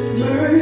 Our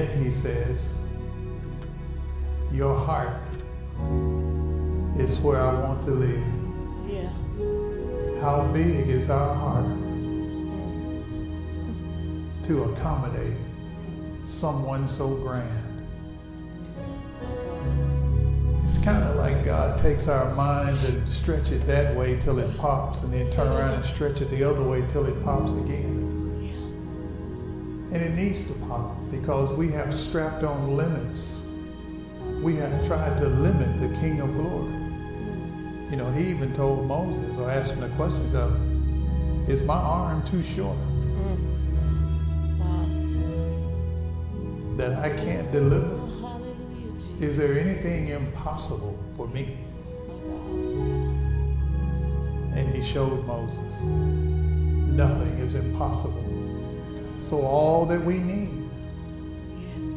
yet he says, Your heart is where I want to live. Yeah. How big is our heart mm. to accommodate someone so grand? It's kind of like God takes our minds and stretch it that way till it pops, and then turn around and stretch it the other way till it pops again. To pop because we have strapped on limits. We have tried to limit the King of Glory. You know, he even told Moses or asked him the questions of, is my arm too short? Mm. Wow. That I can't deliver? Oh. Is there anything impossible for me? And he showed Moses, nothing is impossible. So all that we need,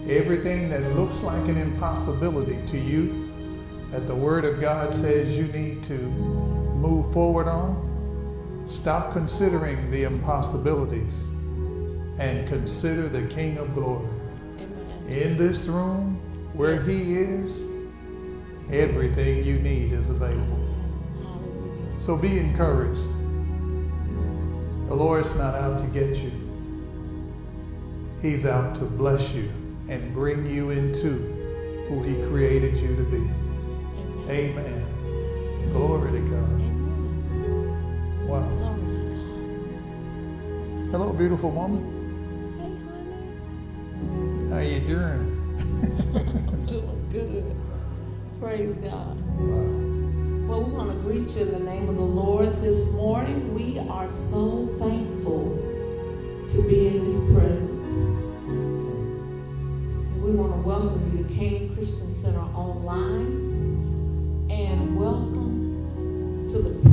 Yes. everything that looks like an impossibility to you, that the Word of God says you need to move forward on, stop considering the impossibilities and consider the King of Glory. Amen. In this room, where Yes. He is, everything you need is available. So be encouraged. The Lord's not out to get you. He's out to bless you and bring you into who He created you to be. Amen. Amen. Glory to God. Amen. Wow. Glory to God. Hello, beautiful woman. Hey, How you doing? I'm doing good. Praise God. Wow. Well, we want to greet you in the name of the Lord this morning. We are so thankful to be in His presence. You Christian Center online and welcome to the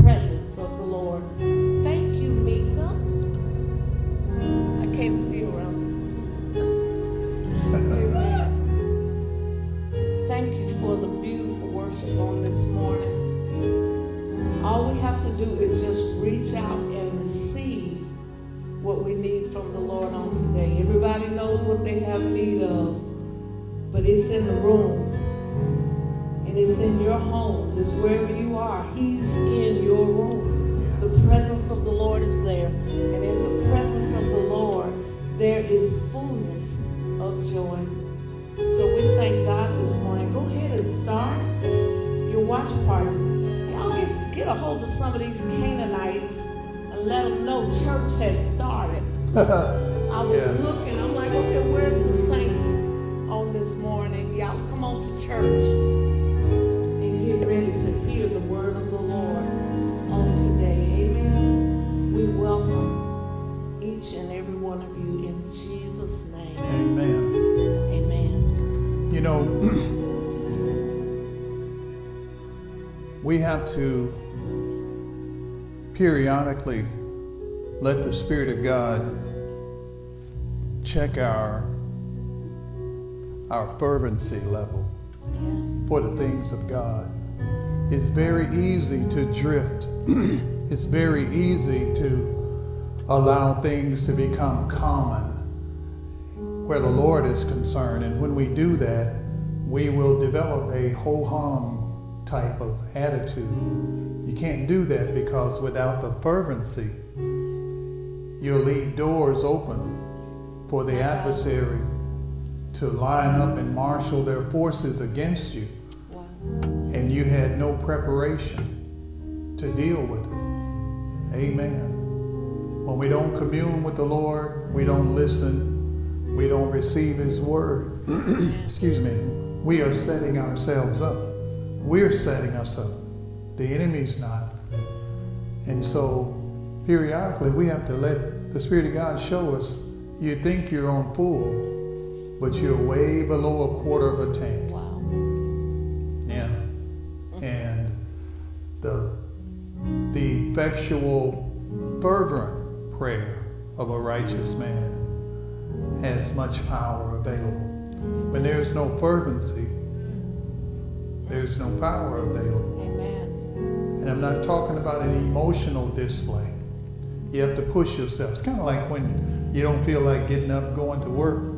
we have to periodically let the Spirit of God check our our fervency level for the things of God. It's very easy to drift. it's very easy to allow things to become common where the Lord is concerned. And when we do that, we will develop a ho hum type of attitude. You can't do that because without the fervency, you'll leave doors open for the adversary to line up and marshal their forces against you, Wow. and you had no preparation to deal with it. Amen. When we don't commune with the Lord, we don't listen, we don't receive His word. Excuse me. We are setting ourselves up. We're setting us up. The enemy's not. And so, periodically, we have to let the Spirit of God show us you think you're on full, but you're way below a quarter of a tank. Wow. Yeah. And the the effectual fervent prayer of a righteous man has much power available. When there's no fervency, there's no power available. Amen. And I'm not talking about an emotional display. You have to push yourself. It's kind of like when you don't feel like getting up going to work.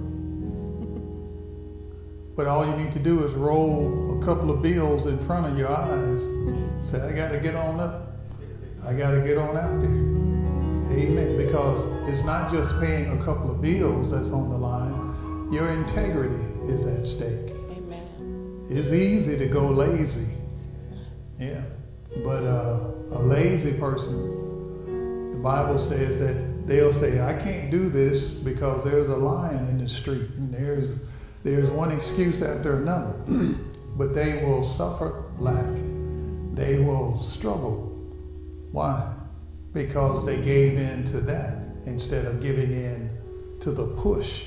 But all you need to do is roll a couple of bills in front of your eyes. Say, I got to get on up. I got to get on out there. Amen. Because it's not just paying a couple of bills that's on the line, your integrity is at stake. It's easy to go lazy. Yeah. But uh, a lazy person, the Bible says that they'll say, I can't do this because there's a lion in the street and there's there's one excuse after another. but they will suffer lack. They will struggle. Why? Because they gave in to that instead of giving in to the push.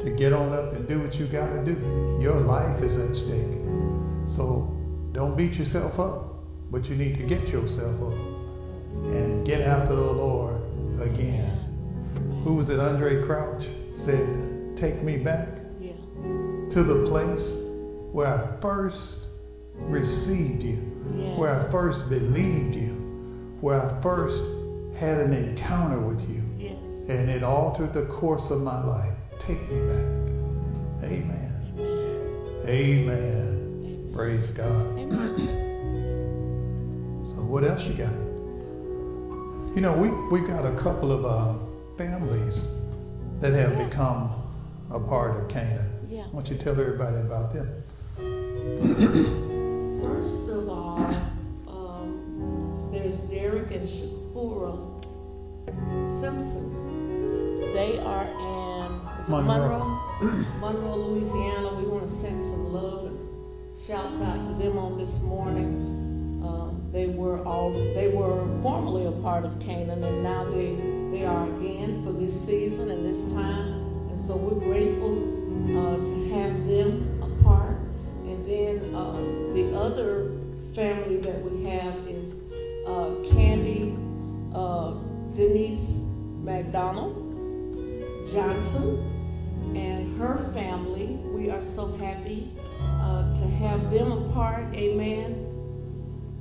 To get on up and do what you got to do. Your life is at stake. So don't beat yourself up, but you need to get yourself up and get after the Lord again. Who was it? Andraé Crouch said, Take me back Yeah. to the place where I first received you, Yes. where I first believed you, where I first had an encounter with you, Yes. and it altered the course of my life. Take me back. Amen. Amen. Praise God. So what else you got? You know, we we got a couple of uh, families that have become a part of Canaan. Yeah. Why don't you tell everybody about them? First of all, um, there's Derek and Shakura Simpson. They are in is it Monroe. Monroe, Louisiana. We want to send some love and shouts out to them on this morning. Um, they were all they were formerly a part of Canaan, and now they they are again for this season and this time. And so we're grateful uh, to have them a part. And then uh, the other family that we have is uh, Candy uh, Denise McDonald Johnson and her family. We are so happy uh, to have them a part. Amen.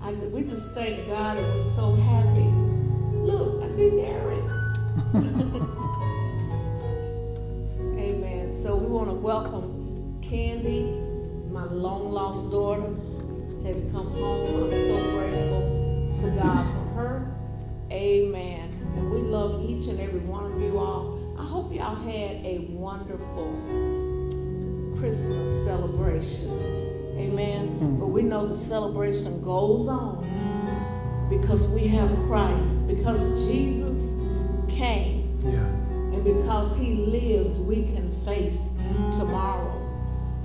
I, we just thank God and we're so happy. Look, I see Darren. Amen. So we want to welcome Candy, my long lost daughter, has come home. I'm so grateful to God for her. Amen. And we love each and every one of you all. I hope y'all had a wonderful Christmas celebration. Amen. Mm. But we know the celebration goes on because we have Christ, because Jesus came. Yeah. And because he lives, we can face tomorrow.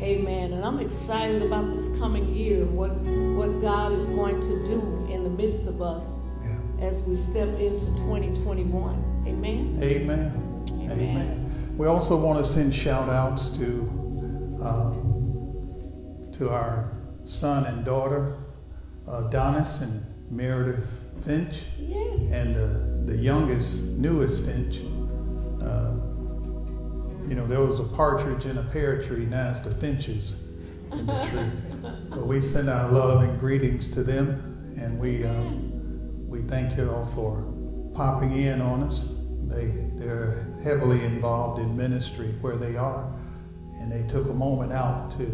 Amen. And I'm excited about this coming year, what, what God is going to do in the midst of us Yeah. as we step into 2021. Amen. Amen. Amen. Amen. We also want to send shout outs to uh, to our son and daughter, uh, Donis and Meredith Finch, Yes. and the, the youngest, newest Finch. Uh, you know, there was a partridge in a pear tree, now it's the finches in the tree. But we send our love and greetings to them, and we um, we thank you all for popping in on us. They they're heavily involved in ministry where they are, and they took a moment out to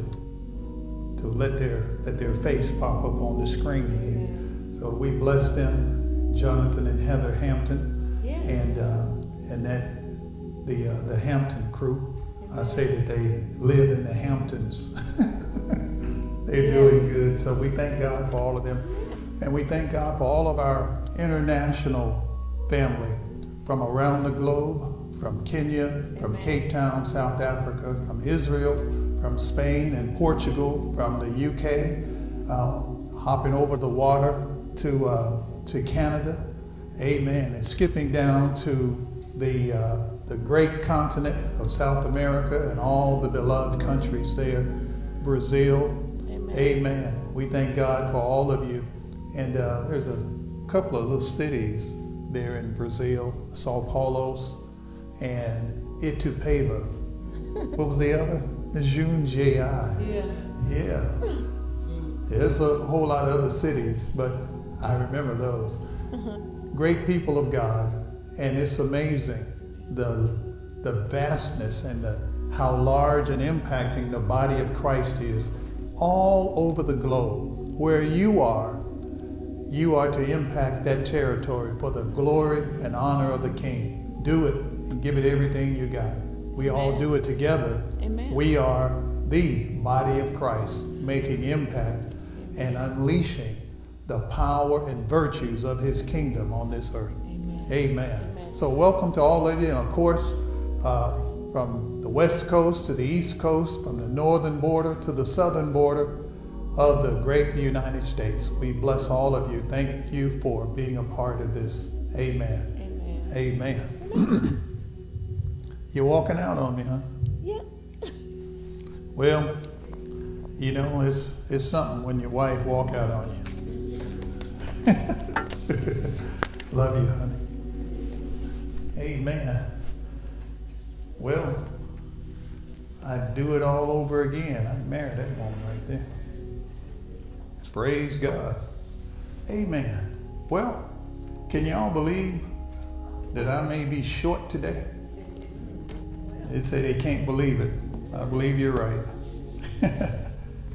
to let their let their face pop up on the screen here. So we bless them, Jonathan and Heather Hampton, Yes. and uh, and that the uh, the Hampton crew. I say that they live in the Hamptons. They're Yes. doing good. So we thank God for all of them. And we thank God for all of our international family from around the globe, from Kenya, from Amen. Cape Town, South Africa, from Israel, from Spain and Portugal, from the UK, uh, hopping over the water to, uh, to Canada. Amen. And skipping down to the, uh, the great continent of South America and all the beloved countries there, Brazil. Amen. Amen. We thank God for all of you. And uh, there's a couple of little cities there in Brazil, Sao Paulo's and Itupeva. what was the other? Jundiaí. Yeah. Yeah. There's a whole lot of other cities, but I remember those. Uh-huh. Great people of God, and it's amazing the the vastness and the how large and impacting the body of Christ is all over the globe. Where you are, you are to impact that territory for the glory and honor of the King. Do it and give it everything you got. We Amen. all do it together. Amen. We are the body of Christ, making impact and unleashing the power and virtues of his kingdom on this earth. Amen. Amen. Amen. So, welcome to all of you, and of course, uh, from the west coast to the east coast, from the northern border to the southern border of the great United States. We bless all of you. Thank you for being a part of this. Amen. Amen. Amen. You're walking out on me, huh? Yeah. well, you know, it's, it's something when your wife walk out on you. Love you, honey. Amen. Well, I'd do it all over again. I'd marry that woman right there. Praise God. Amen. Well, can y'all believe that I may be short today? They say they can't believe it. I believe you're right.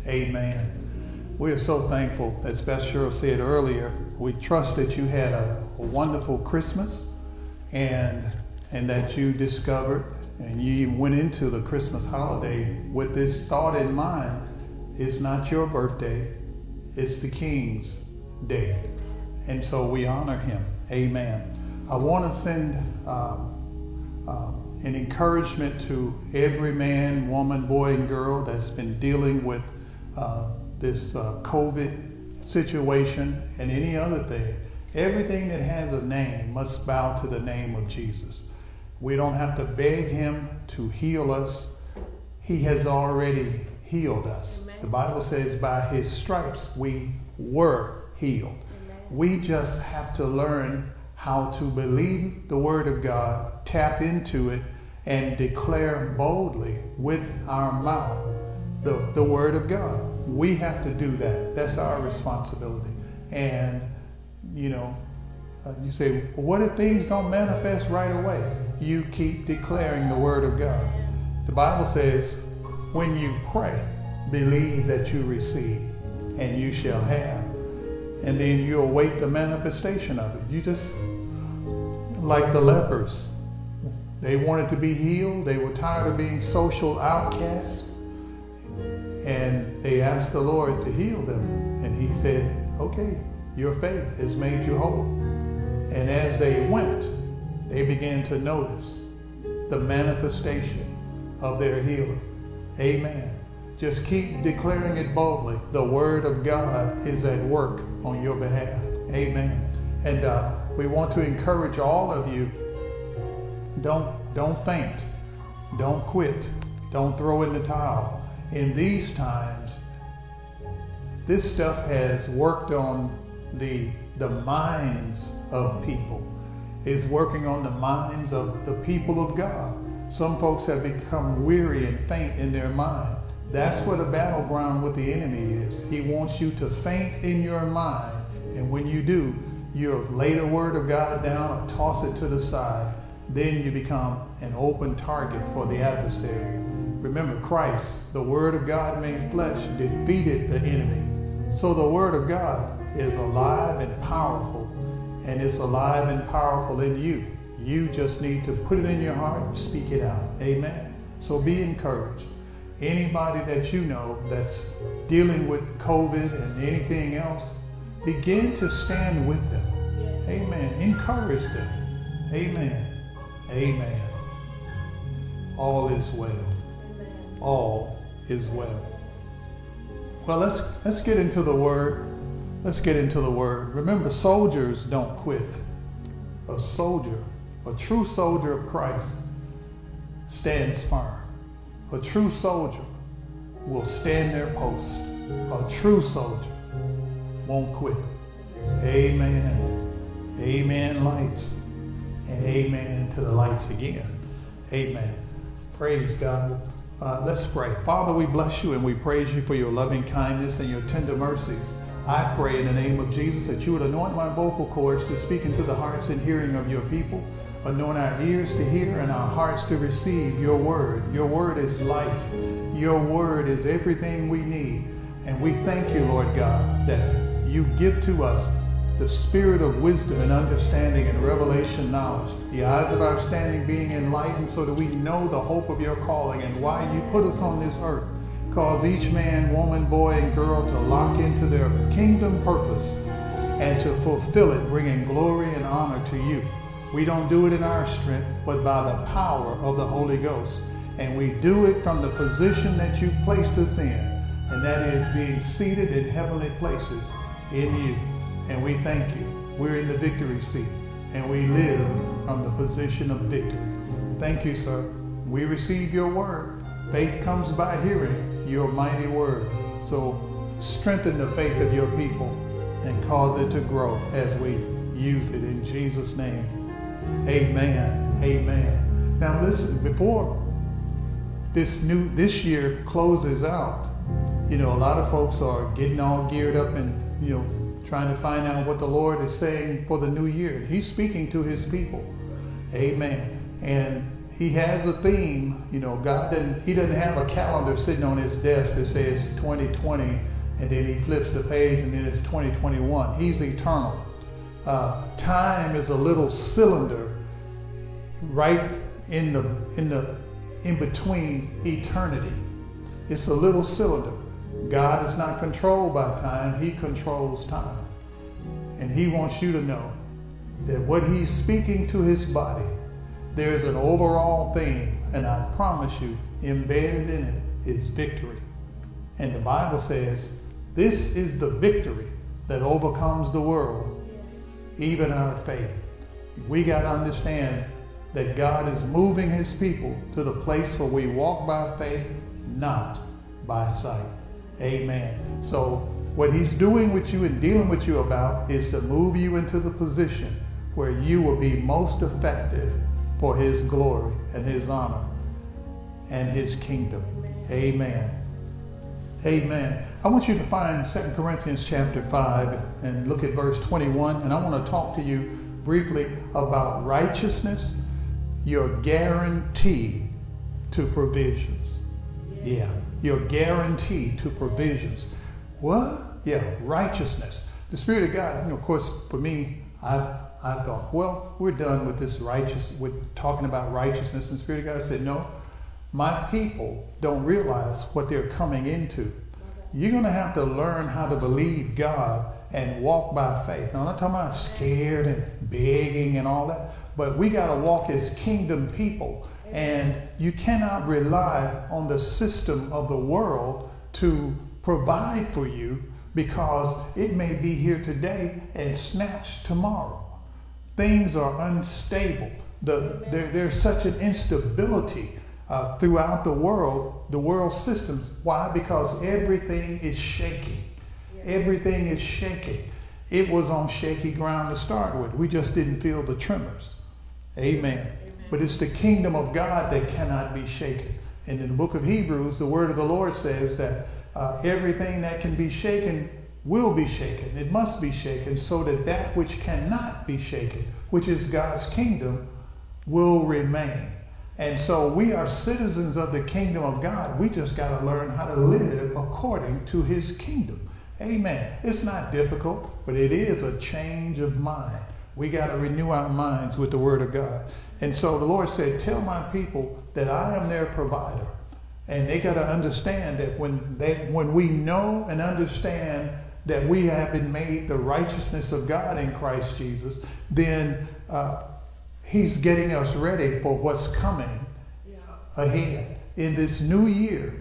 Amen. We are so thankful, as Pastor Cheryl said earlier, we trust that you had a, a wonderful Christmas and and that you discovered and you went into the Christmas holiday with this thought in mind. It's not your birthday, it's the King's day. And so we honor him. Amen. I want to send um, um, an encouragement to every man, woman, boy, and girl that's been dealing with uh, this uh, COVID situation and any other thing. Everything that has a name must bow to the name of Jesus. We don't have to beg him to heal us. He has already healed us. The Bible says, by his stripes we were healed. Amen. We just have to learn how to believe the Word of God, tap into it, and declare boldly with our mouth the, the Word of God. We have to do that. That's our responsibility. And, you know, uh, you say, what if things don't manifest right away? You keep declaring the Word of God. The Bible says, when you pray, believe that you receive, and you shall have. And then you await the manifestation of it. You just, like the lepers, they wanted to be healed. They were tired of being social outcasts. And they asked the Lord to heal them. And He said, Okay, your faith has made you whole. And as they went, they began to notice the manifestation of their healing. Amen. Just keep declaring it boldly. The Word of God is at work on your behalf. Amen. And uh, we want to encourage all of you don't, don't faint, don't quit, don't throw in the towel. In these times, this stuff has worked on the, the minds of people. It's working on the minds of the people of God. Some folks have become weary and faint in their mind. That's where the battleground with the enemy is. He wants you to faint in your mind. And when you do, you lay the word of God down or toss it to the side. Then you become an open target for the adversary. Remember, Christ, the word of God made flesh, defeated the enemy. So the word of God is alive and powerful, and it's alive and powerful in you. You just need to put it in your heart and speak it out. Amen. So be encouraged. Anybody that you know that's dealing with COVID and anything else, begin to stand with them. Amen. Encourage them. Amen. Amen. All is well. All is well. Well, let's let's get into the word. Let's get into the word. Remember, soldiers don't quit. A soldier a true soldier of Christ stands firm. A true soldier will stand their post. A true soldier won't quit. Amen. Amen, lights. And amen to the lights again. Amen. Praise God. Uh, let's pray. Father, we bless you and we praise you for your loving kindness and your tender mercies. I pray in the name of Jesus that you would anoint my vocal cords to speak into the hearts and hearing of your people. Anoint our ears to hear and our hearts to receive your word. Your word is life. Your word is everything we need. And we thank you, Lord God, that you give to us the spirit of wisdom and understanding and revelation knowledge, the eyes of our standing being enlightened so that we know the hope of your calling and why you put us on this earth. Cause each man, woman, boy, and girl to lock into their kingdom purpose and to fulfill it, bringing glory and honor to you. We don't do it in our strength, but by the power of the Holy Ghost. And we do it from the position that you placed us in, and that is being seated in heavenly places in you. And we thank you. We're in the victory seat, and we live from the position of victory. Thank you, sir. We receive your word. Faith comes by hearing your mighty word. So strengthen the faith of your people and cause it to grow as we use it in Jesus' name. Amen. Amen. Now listen, before this new this year closes out, you know, a lot of folks are getting all geared up and, you know, trying to find out what the Lord is saying for the new year. He's speaking to his people. Amen. And he has a theme. You know, God didn't, he doesn't have a calendar sitting on his desk that says 2020 and then he flips the page and then it's 2021. He's eternal. Uh, time is a little cylinder right in the in the in between eternity. It's a little cylinder. God is not controlled by time, He controls time. And He wants you to know that what He's speaking to His body, there's an overall theme, and I promise you, embedded in it is victory. And the Bible says, this is the victory that overcomes the world, even our faith. We got to understand that God is moving his people to the place where we walk by faith, not by sight. Amen. So, what he's doing with you and dealing with you about is to move you into the position where you will be most effective for his glory and his honor and his kingdom. Amen. Amen. I want you to find 2 Corinthians chapter 5 and look at verse 21. And I want to talk to you briefly about righteousness, your guarantee to provisions. Yeah, your guarantee to provisions. What? Yeah, righteousness. The Spirit of God, you know, of course, for me, I, I thought, well, we're done with this righteous, with talking about righteousness. And the Spirit of God said, no, my people don't realize what they're coming into. You're going to have to learn how to believe God and walk by faith. Now, I'm not talking about scared and begging and all that, but we got to walk as kingdom people. And you cannot rely on the system of the world to provide for you because it may be here today and snatched tomorrow. Things are unstable. The, there, there's such an instability uh, throughout the world, the world systems. Why? Because everything is shaking. Everything is shaking. It was on shaky ground to start with. We just didn't feel the tremors. Amen. Amen. But it's the kingdom of God that cannot be shaken. And in the book of Hebrews, the word of the Lord says that uh, everything that can be shaken will be shaken. It must be shaken so that that which cannot be shaken, which is God's kingdom, will remain. And so we are citizens of the kingdom of God. We just got to learn how to live according to his kingdom. Amen. It's not difficult, but it is a change of mind. We got to renew our minds with the word of God. And so the Lord said, Tell my people that I am their provider. And they got to understand that when they when we know and understand that we have been made the righteousness of God in Christ Jesus, then uh, He's getting us ready for what's coming ahead. In this new year,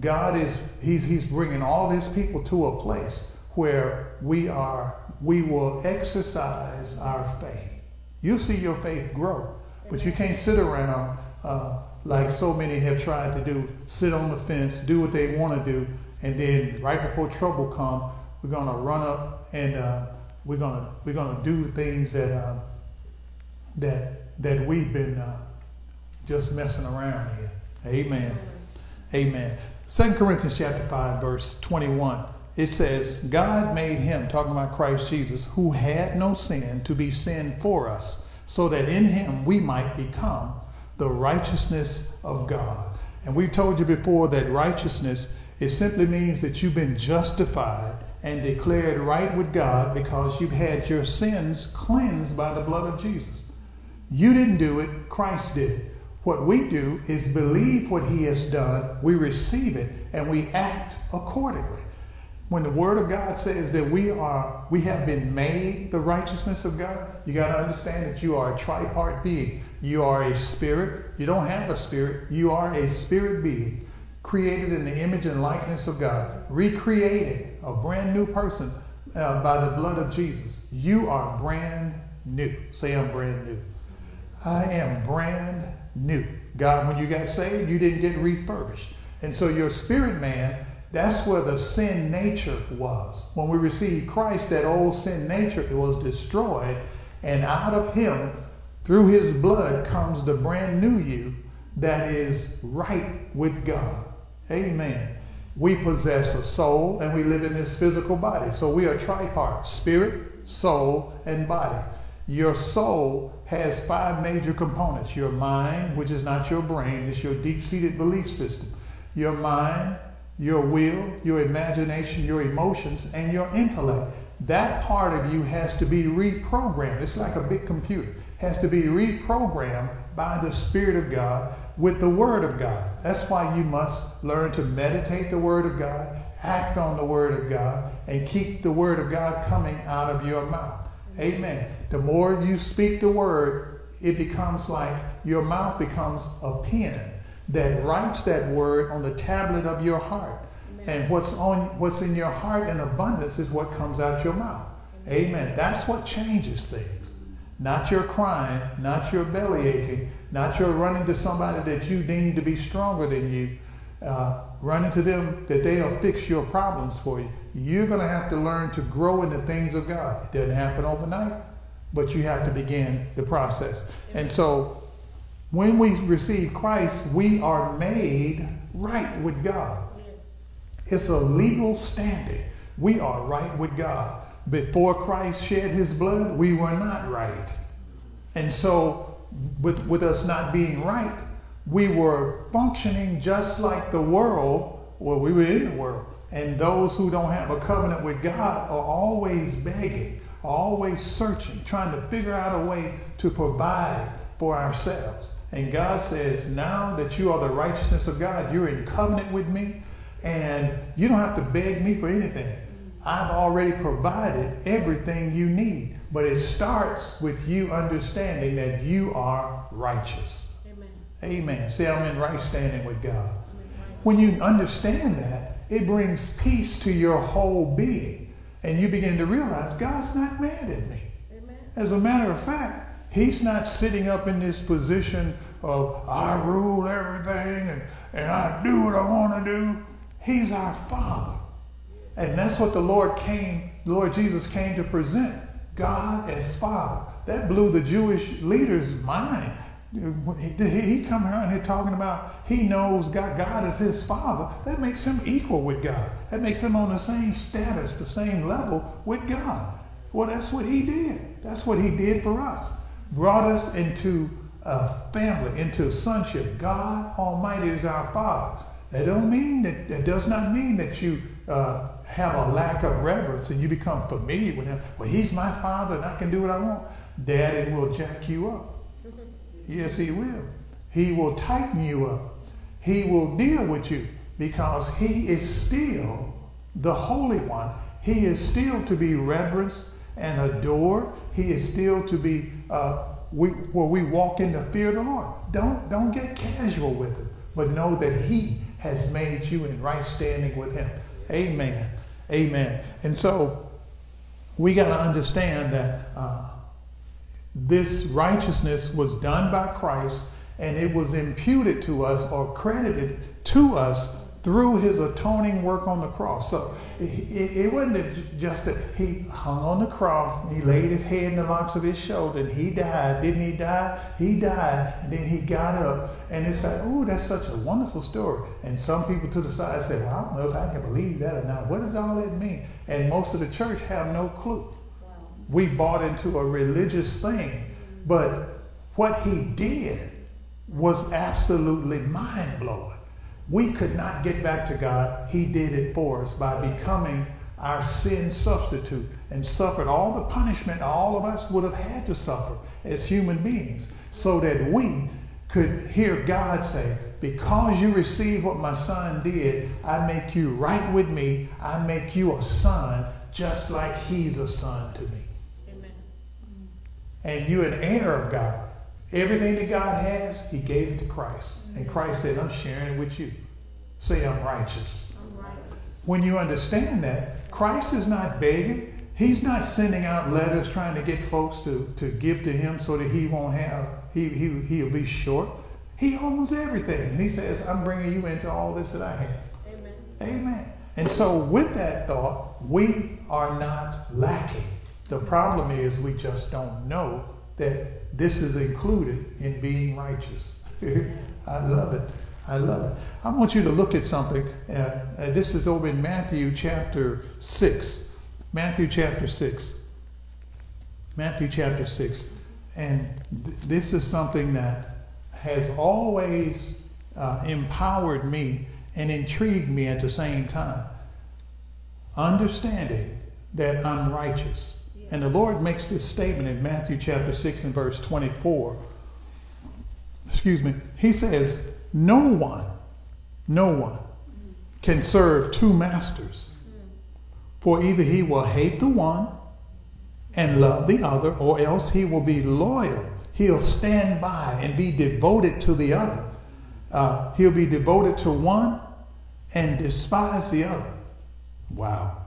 God is he's, he's bringing all his people to a place where we are we will exercise our faith. You'll see your faith grow, but you can't sit around uh, like so many have tried to do, sit on the fence, do what they want to do, and then right before trouble come, we're gonna run up and uh, we're gonna we're gonna do things that uh, that that we've been uh, just messing around here. Amen. Amen. Second Corinthians chapter 5, verse 21. It says, God made him, talking about Christ Jesus, who had no sin, to be sin for us, so that in him we might become the righteousness of God. And we've told you before that righteousness, it simply means that you've been justified and declared right with God because you've had your sins cleansed by the blood of Jesus. You didn't do it, Christ did it. What we do is believe what he has done, we receive it, and we act accordingly. When the word of God says that we are we have been made the righteousness of God, you got to understand that you are a tripart being. You are a spirit. You don't have a spirit. You are a spirit being created in the image and likeness of God, recreated, a brand new person uh, by the blood of Jesus. You are brand new. Say, I'm brand new. I am brand new. God, when you got saved, you didn't get refurbished. And so your spirit man, that's where the sin nature was. When we received Christ, that old sin nature it was destroyed, and out of him, through his blood, comes the brand new you that is right with God. Amen. We possess a soul and we live in this physical body. So we are tripart spirit, soul, and body. Your soul has five major components your mind, which is not your brain, it's your deep seated belief system. Your mind, your will, your imagination, your emotions, and your intellect. That part of you has to be reprogrammed. It's like a big computer, has to be reprogrammed by the Spirit of God with the Word of God. That's why you must learn to meditate the Word of God, act on the Word of God, and keep the Word of God coming out of your mouth. Amen. The more you speak the word, it becomes like your mouth becomes a pen that writes that word on the tablet of your heart. Amen. And what's on what's in your heart in abundance is what comes out your mouth. Amen. Amen. That's what changes things. Not your crying, not your belly aching, not your running to somebody that you deem to be stronger than you, uh, running to them that they'll fix your problems for you. You're going to have to learn to grow in the things of God. It doesn't happen overnight, but you have to begin the process. And so when we receive Christ, we are made right with God. It's a legal standing. We are right with God. Before Christ shed his blood, we were not right. And so, with, with us not being right, we were functioning just like the world, well, we were in the world. And those who don't have a covenant with God are always begging, always searching, trying to figure out a way to provide for ourselves. And God says, now that you are the righteousness of God, you're in covenant with me, and you don't have to beg me for anything. I've already provided everything you need. But it starts with you understanding that you are righteous. Amen. Say, I'm in right standing with God. When you understand that, it brings peace to your whole being. And you begin to realize God's not mad at me. Amen. As a matter of fact, He's not sitting up in this position of I rule everything and, and I do what I want to do. He's our Father. And that's what the Lord came, the Lord Jesus came to present God as Father. That blew the Jewish leaders' mind. He come around here talking about he knows God, God is his father. That makes him equal with God. That makes him on the same status, the same level with God. Well, that's what he did. That's what he did for us. Brought us into a family, into a sonship. God Almighty is our Father. That don't mean that. That does not mean that you uh, have a lack of reverence and you become familiar with him. Well, he's my father and I can do what I want. Daddy will jack you up. Yes, he will. He will tighten you up. He will deal with you because he is still the Holy One. He is still to be reverenced and adored. He is still to be uh, we, where we walk in the fear of the Lord. Don't don't get casual with him, but know that He has made you in right standing with Him. Amen. Amen. And so we got to understand that uh, this righteousness was done by Christ and it was imputed to us or credited to us through his atoning work on the cross. So it, it, wasn't just that he hung on the cross, and he laid his head in the locks of his shoulder, and he died. Didn't he die? He died, and then he got up. And it's like, oh, that's such a wonderful story. And some people to the side say, well, I don't know if I can believe that or not. What does all that mean? And most of the church have no clue. We bought into a religious thing But what he did was absolutely mind blowing. We could not get back to God. He did it for us by becoming our sin substitute and suffered all the punishment all of us would have had to suffer as human beings so that we could hear God say, Because you receive what my son did, I make you right with me. I make you a son just like he's a son to me. And you're an heir of God. Everything that God has, he gave it to Christ. And mm-hmm. Christ said, I'm sharing it with you. Say, I'm righteous. I'm righteous. When you understand that, Christ is not begging. He's not sending out letters trying to get folks to, to give to him so that he won't have, he, he, he'll be short. He owns everything. And he says, I'm bringing you into all this that I have. Amen. Amen. And so, with that thought, we are not lacking. The problem is we just don't know that this is included in being righteous. I love it. I love it. I want you to look at something. Uh, uh, this is over in Matthew chapter 6. Matthew chapter 6. Matthew chapter 6. And th- this is something that has always uh, empowered me and intrigued me at the same time. Understanding that I'm righteous. And the Lord makes this statement in Matthew chapter 6 and verse 24. Excuse me. He says, No one, no one can serve two masters. For either he will hate the one and love the other, or else he will be loyal. He'll stand by and be devoted to the other. Uh, he'll be devoted to one and despise the other. Wow.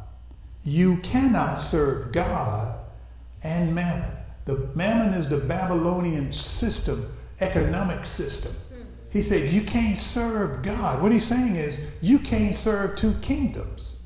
You cannot serve God and mammon. The mammon is the Babylonian system, economic system. He said, You can't serve God. What he's saying is, you can't serve two kingdoms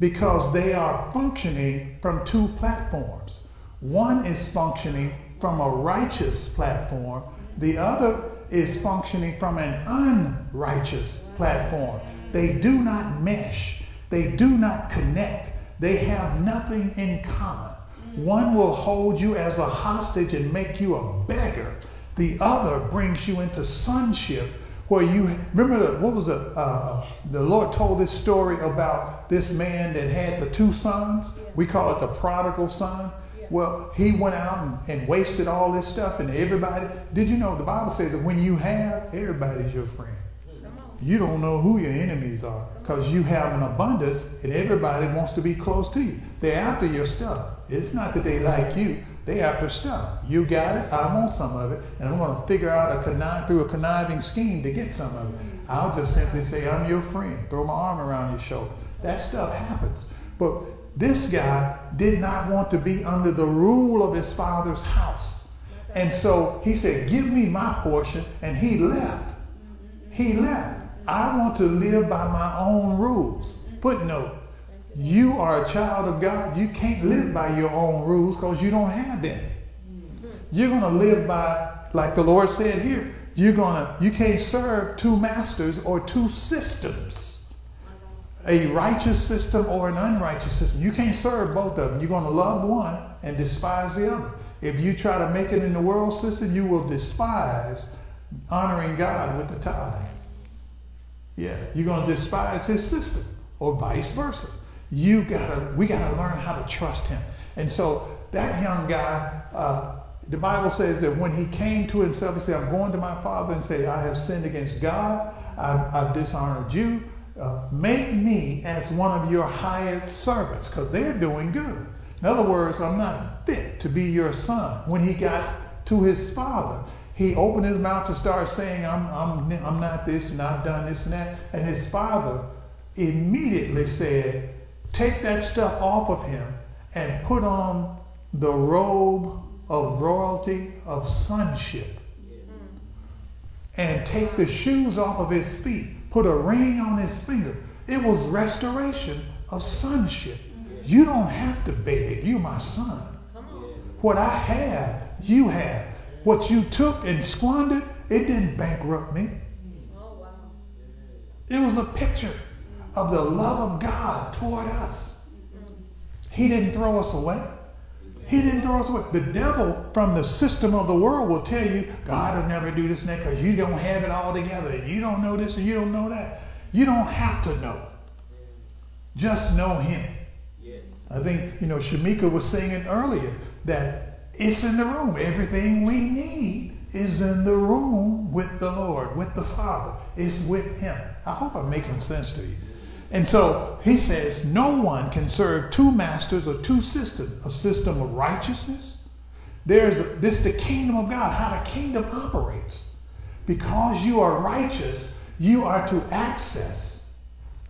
because they are functioning from two platforms. One is functioning from a righteous platform, the other is functioning from an unrighteous platform. They do not mesh, they do not connect, they have nothing in common. One will hold you as a hostage and make you a beggar. The other brings you into sonship where you remember the, what was the uh, the Lord told this story about this man that had the two sons. We call it the prodigal son. Well, he went out and, and wasted all this stuff, and everybody. Did you know the Bible says that when you have, everybody's your friend. You don't know who your enemies are because you have an abundance, and everybody wants to be close to you. They're after your stuff. It's not that they like you, they after stuff. You got it, I want some of it, and I'm going to figure out a connive, through a conniving scheme to get some of it. I'll just simply say, I'm your friend, throw my arm around your shoulder. That stuff happens. But this guy did not want to be under the rule of his father's house. And so he said, Give me my portion. And he left. He left. I want to live by my own rules. Footnote you are a child of God. You can't live by your own rules because you don't have any. You're going to live by, like the Lord said here, you're going to, you can't serve two masters or two systems. A righteous system or an unrighteous system. You can't serve both of them. You're going to love one and despise the other. If you try to make it in the world system, you will despise honoring God with the tithe. Yeah, you're going to despise his system or vice versa. You gotta, we gotta learn how to trust him. And so that young guy, uh, the Bible says that when he came to himself, he said, I'm going to my father and say, I have sinned against God, I've, I've dishonored you. Uh, make me as one of your hired servants, because they're doing good. In other words, I'm not fit to be your son. When he got to his father, he opened his mouth to start saying, I'm, I'm, I'm not this and I've done this and that. And his father immediately said, take that stuff off of him and put on the robe of royalty of sonship and take the shoes off of his feet, put a ring on his finger. It was restoration of sonship. You don't have to beg. You're my son. What I have, you have. What you took and squandered, it didn't bankrupt me. It was a picture of the love of God toward us. He didn't throw us away. He didn't throw us away. The devil from the system of the world will tell you, God will never do this and that because you don't have it all together. You don't know this and you don't know that. You don't have to know. Just know him. I think, you know, Shamika was singing earlier that it's in the room. Everything we need is in the room with the Lord, with the Father, is with him. I hope I'm making sense to you. And so he says, no one can serve two masters or two systems a system of righteousness. There's a, this the kingdom of God, how the kingdom operates. Because you are righteous, you are to access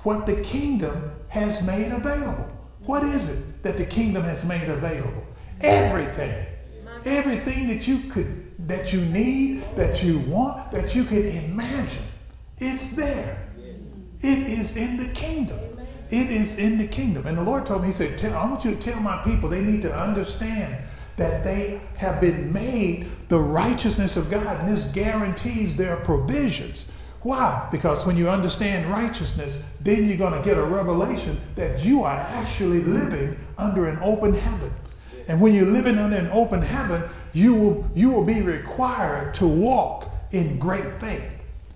what the kingdom has made available. What is it that the kingdom has made available? Everything. Everything that you could that you need, that you want, that you can imagine. It's there. It is in the kingdom. It is in the kingdom. And the Lord told me, He said, I want you to tell my people they need to understand that they have been made the righteousness of God, and this guarantees their provisions. Why? Because when you understand righteousness, then you're going to get a revelation that you are actually living under an open heaven. And when you're living under an open heaven, you will, you will be required to walk in great faith.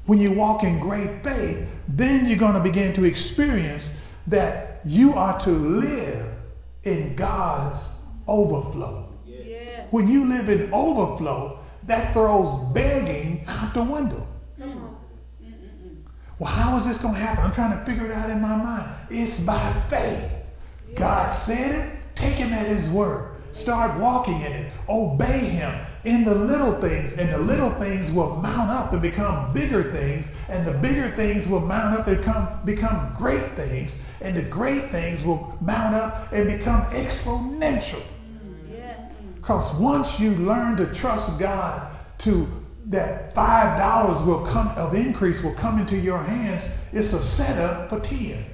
When you walk in great faith, then you're going to begin to experience that you are to live in God's overflow. Yes. When you live in overflow, that throws begging out the window. Well, how is this going to happen? I'm trying to figure it out in my mind. It's by faith. God said it, take him at his word. Start walking in it. Obey Him in the little things, and the little things will mount up and become bigger things, and the bigger things will mount up and become, become great things, and the great things will mount up and become exponential. Because yes. once you learn to trust God to that five dollars will come of increase will come into your hands, it's a setup for 10.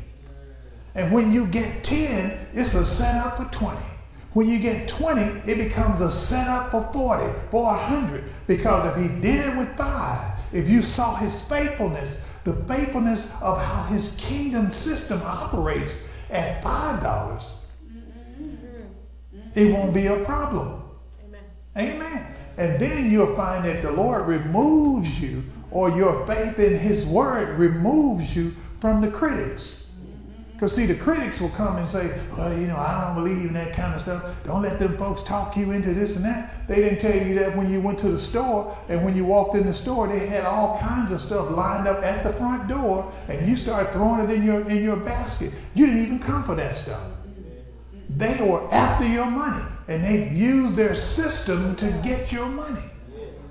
And when you get 10, it's a setup for 20. When you get 20, it becomes a setup for 40, for 100. Because if he did it with five, if you saw his faithfulness, the faithfulness of how his kingdom system operates at $5, it won't be a problem. Amen. Amen. And then you'll find that the Lord removes you, or your faith in his word removes you from the critics. Because, see, the critics will come and say, well, you know, I don't believe in that kind of stuff. Don't let them folks talk you into this and that. They didn't tell you that when you went to the store and when you walked in the store, they had all kinds of stuff lined up at the front door and you started throwing it in your, in your basket. You didn't even come for that stuff. They were after your money and they used their system to get your money.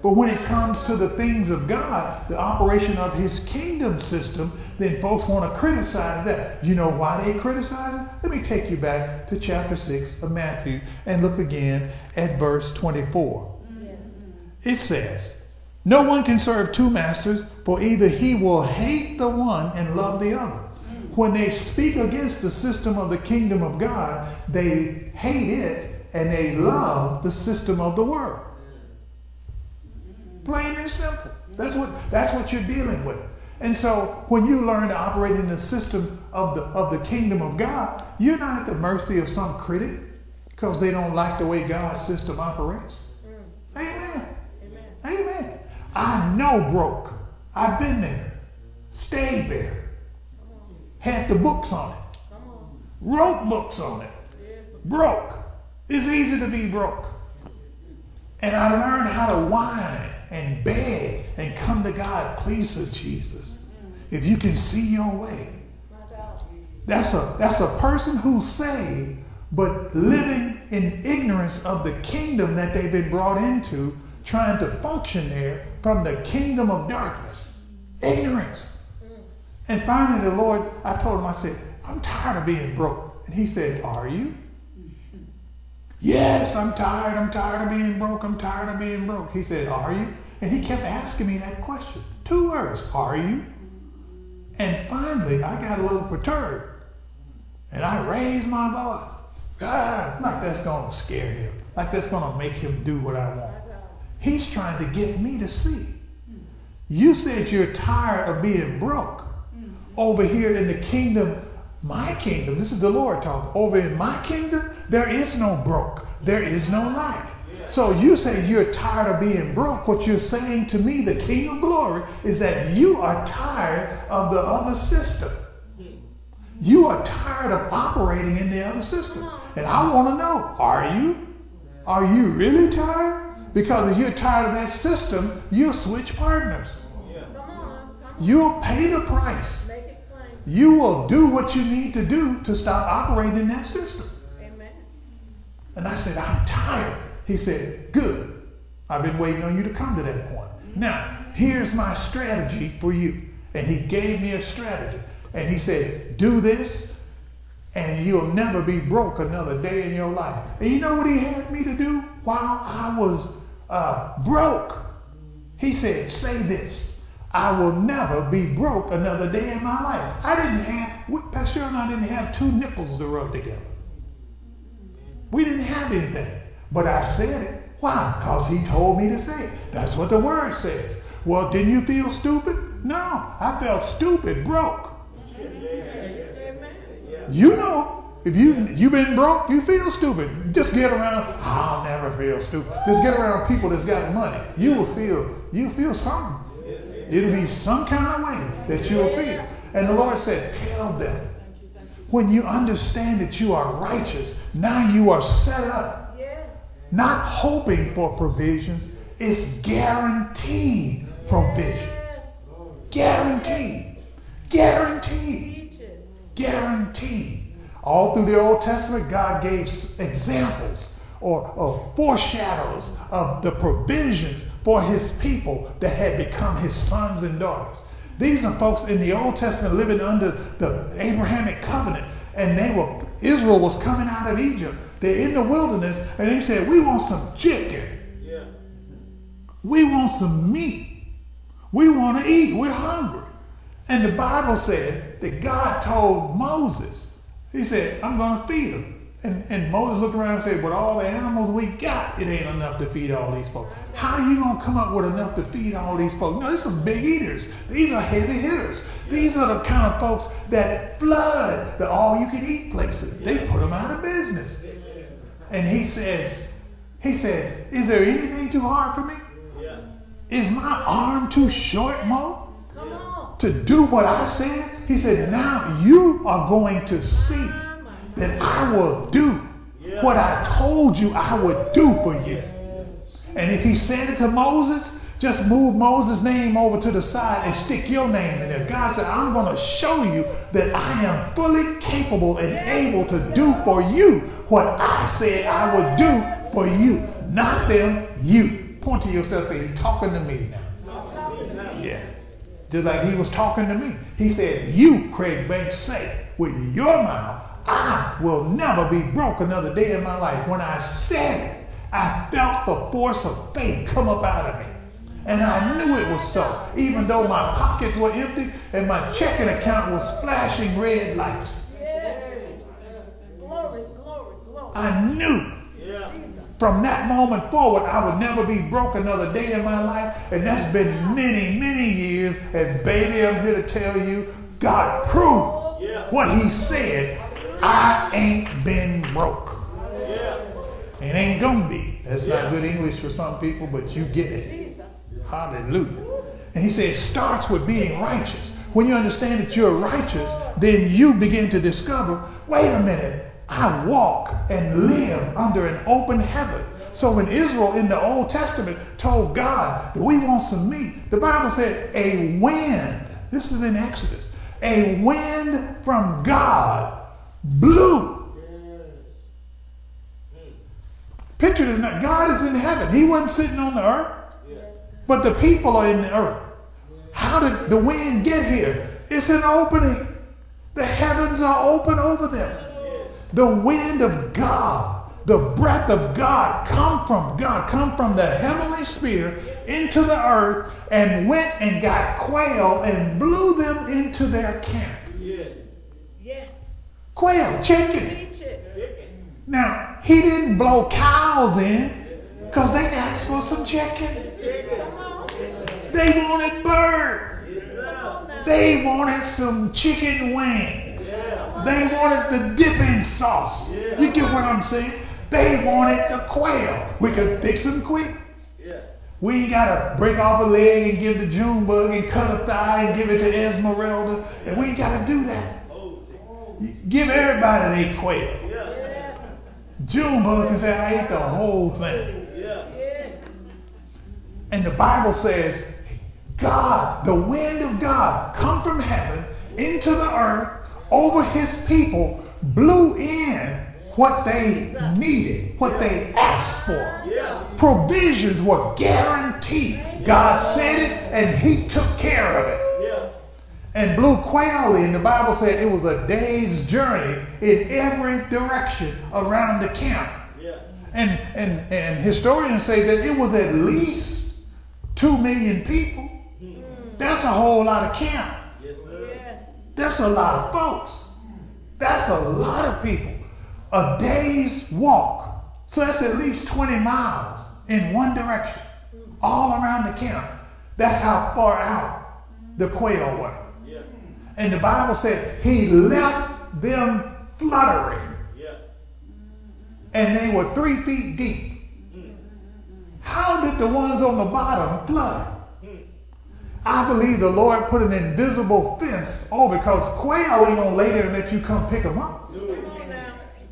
But when it comes to the things of God, the operation of his kingdom system, then folks want to criticize that. You know why they criticize it? Let me take you back to chapter 6 of Matthew and look again at verse 24. It says, No one can serve two masters, for either he will hate the one and love the other. When they speak against the system of the kingdom of God, they hate it and they love the system of the world. Plain and simple. That's what, that's what you're dealing with. And so when you learn to operate in the system of the, of the kingdom of God, you're not at the mercy of some critic because they don't like the way God's system operates. Mm. Amen. Amen. Amen. I know broke. I've been there. Stayed there. Had the books on it. Wrote books on it. Broke. It's easy to be broke. And I learned how to whine and beg and come to God, please, Sir Jesus, if you can see your way. That's a, that's a person who's saved, but living in ignorance of the kingdom that they've been brought into, trying to function there from the kingdom of darkness. Ignorance. And finally, the Lord, I told him, I said, I'm tired of being broke. And he said, Are you? Yes, I'm tired. I'm tired of being broke. I'm tired of being broke. He said, Are you? And he kept asking me that question. Two words, Are you? And finally, I got a little perturbed. And I raised my voice. Ah, like that's going to scare him. Like that's going to make him do what I want. He's trying to get me to see. You said you're tired of being broke over here in the kingdom my kingdom, this is the Lord talking, over in my kingdom, there is no broke, there is no lack. So you say you're tired of being broke. What you're saying to me, the King of Glory, is that you are tired of the other system. You are tired of operating in the other system. And I want to know, are you? Are you really tired? Because if you're tired of that system, you'll switch partners. You'll pay the price. You will do what you need to do to stop operating in that system. And I said, I'm tired. He said, Good. I've been waiting on you to come to that point. Now, here's my strategy for you. And he gave me a strategy. And he said, Do this, and you'll never be broke another day in your life. And you know what he had me to do while I was uh, broke? He said, Say this. I will never be broke another day in my life. I didn't have, Pastor and I didn't have two nickels to rub together. We didn't have anything. But I said it. Why? Because he told me to say it. That's what the word says. Well, didn't you feel stupid? No, I felt stupid, broke. You know, if you you been broke, you feel stupid. Just get around. I'll never feel stupid. Just get around people that's got money. You will feel you feel something. It'll be some kind of way that you'll feel. And the Lord said, Tell them. When you understand that you are righteous, now you are set up. Not hoping for provisions, it's guaranteed provision. Guaranteed. Guaranteed. Guaranteed. All through the Old Testament, God gave examples or, or foreshadows of the provisions for his people that had become his sons and daughters. These are folks in the Old Testament living under the Abrahamic covenant, and they were Israel was coming out of Egypt. They're in the wilderness, and they said, "We want some chicken. Yeah. We want some meat. We want to eat. We're hungry." And the Bible said that God told Moses, He said, "I'm going to feed them." And, and Moses looked around and said, With all the animals we got, it ain't enough to feed all these folks. How are you going to come up with enough to feed all these folks? No, these are big eaters. These are heavy hitters. These are the kind of folks that flood the all you can eat places. They put them out of business. And he says, he says, Is there anything too hard for me? Is my arm too short, Mo? To do what I said? He said, Now you are going to see then I will do what I told you I would do for you. And if he said it to Moses, just move Moses' name over to the side and stick your name in there. God said, I'm going to show you that I am fully capable and able to do for you what I said I would do for you. Not them, you. Point to yourself and say, He's talking to me now. Yeah. Just like he was talking to me. He said, You, Craig Banks, say with your mouth, I will never be broke another day in my life. When I said it, I felt the force of faith come up out of me. And I knew it was so, even though my pockets were empty and my checking account was flashing red lights. Yes. Glory, glory, glory. I knew yeah. from that moment forward I would never be broke another day in my life. And that's been many, many years. And baby, I'm here to tell you, God proved yeah. what he said I ain't been broke. It ain't gonna be. That's not good English for some people, but you get it. Hallelujah. And he said it starts with being righteous. When you understand that you're righteous, then you begin to discover wait a minute, I walk and live under an open heaven. So when Israel in the Old Testament told God that we want some meat, the Bible said a wind, this is in Exodus, a wind from God blew. Picture this now. God is in heaven. He wasn't sitting on the earth. But the people are in the earth. How did the wind get here? It's an opening. The heavens are open over them. The wind of God, the breath of God come from God, come from the heavenly sphere into the earth and went and got quail and blew them into their camp quail, chicken. Now, he didn't blow cows in because they asked for some chicken. They wanted bird. They wanted some chicken wings. They wanted the dipping sauce. You get what I'm saying? They wanted the quail. We could fix them quick. We ain't gotta break off a leg and give the June bug and cut a thigh and give it to Esmeralda. And we ain't gotta do that. Give everybody their quail. June bug can say, I ate the whole thing. Yeah. And the Bible says, God, the wind of God, come from heaven into the earth over his people, blew in what they needed, what they asked for. Provisions were guaranteed. God said it and he took care of it. And blew quail in, the Bible said it was a day's journey in every direction around the camp. Yeah. And, and, and historians say that it was at least two million people. Mm. That's a whole lot of camp. That's a lot of folks. That's a lot of people. A day's walk. So that's at least 20 miles in one direction, all around the camp. That's how far out the quail were. And the Bible said he left them fluttering. And they were three feet deep. How did the ones on the bottom flood? I believe the Lord put an invisible fence over because quail ain't gonna lay there and let you come pick them up.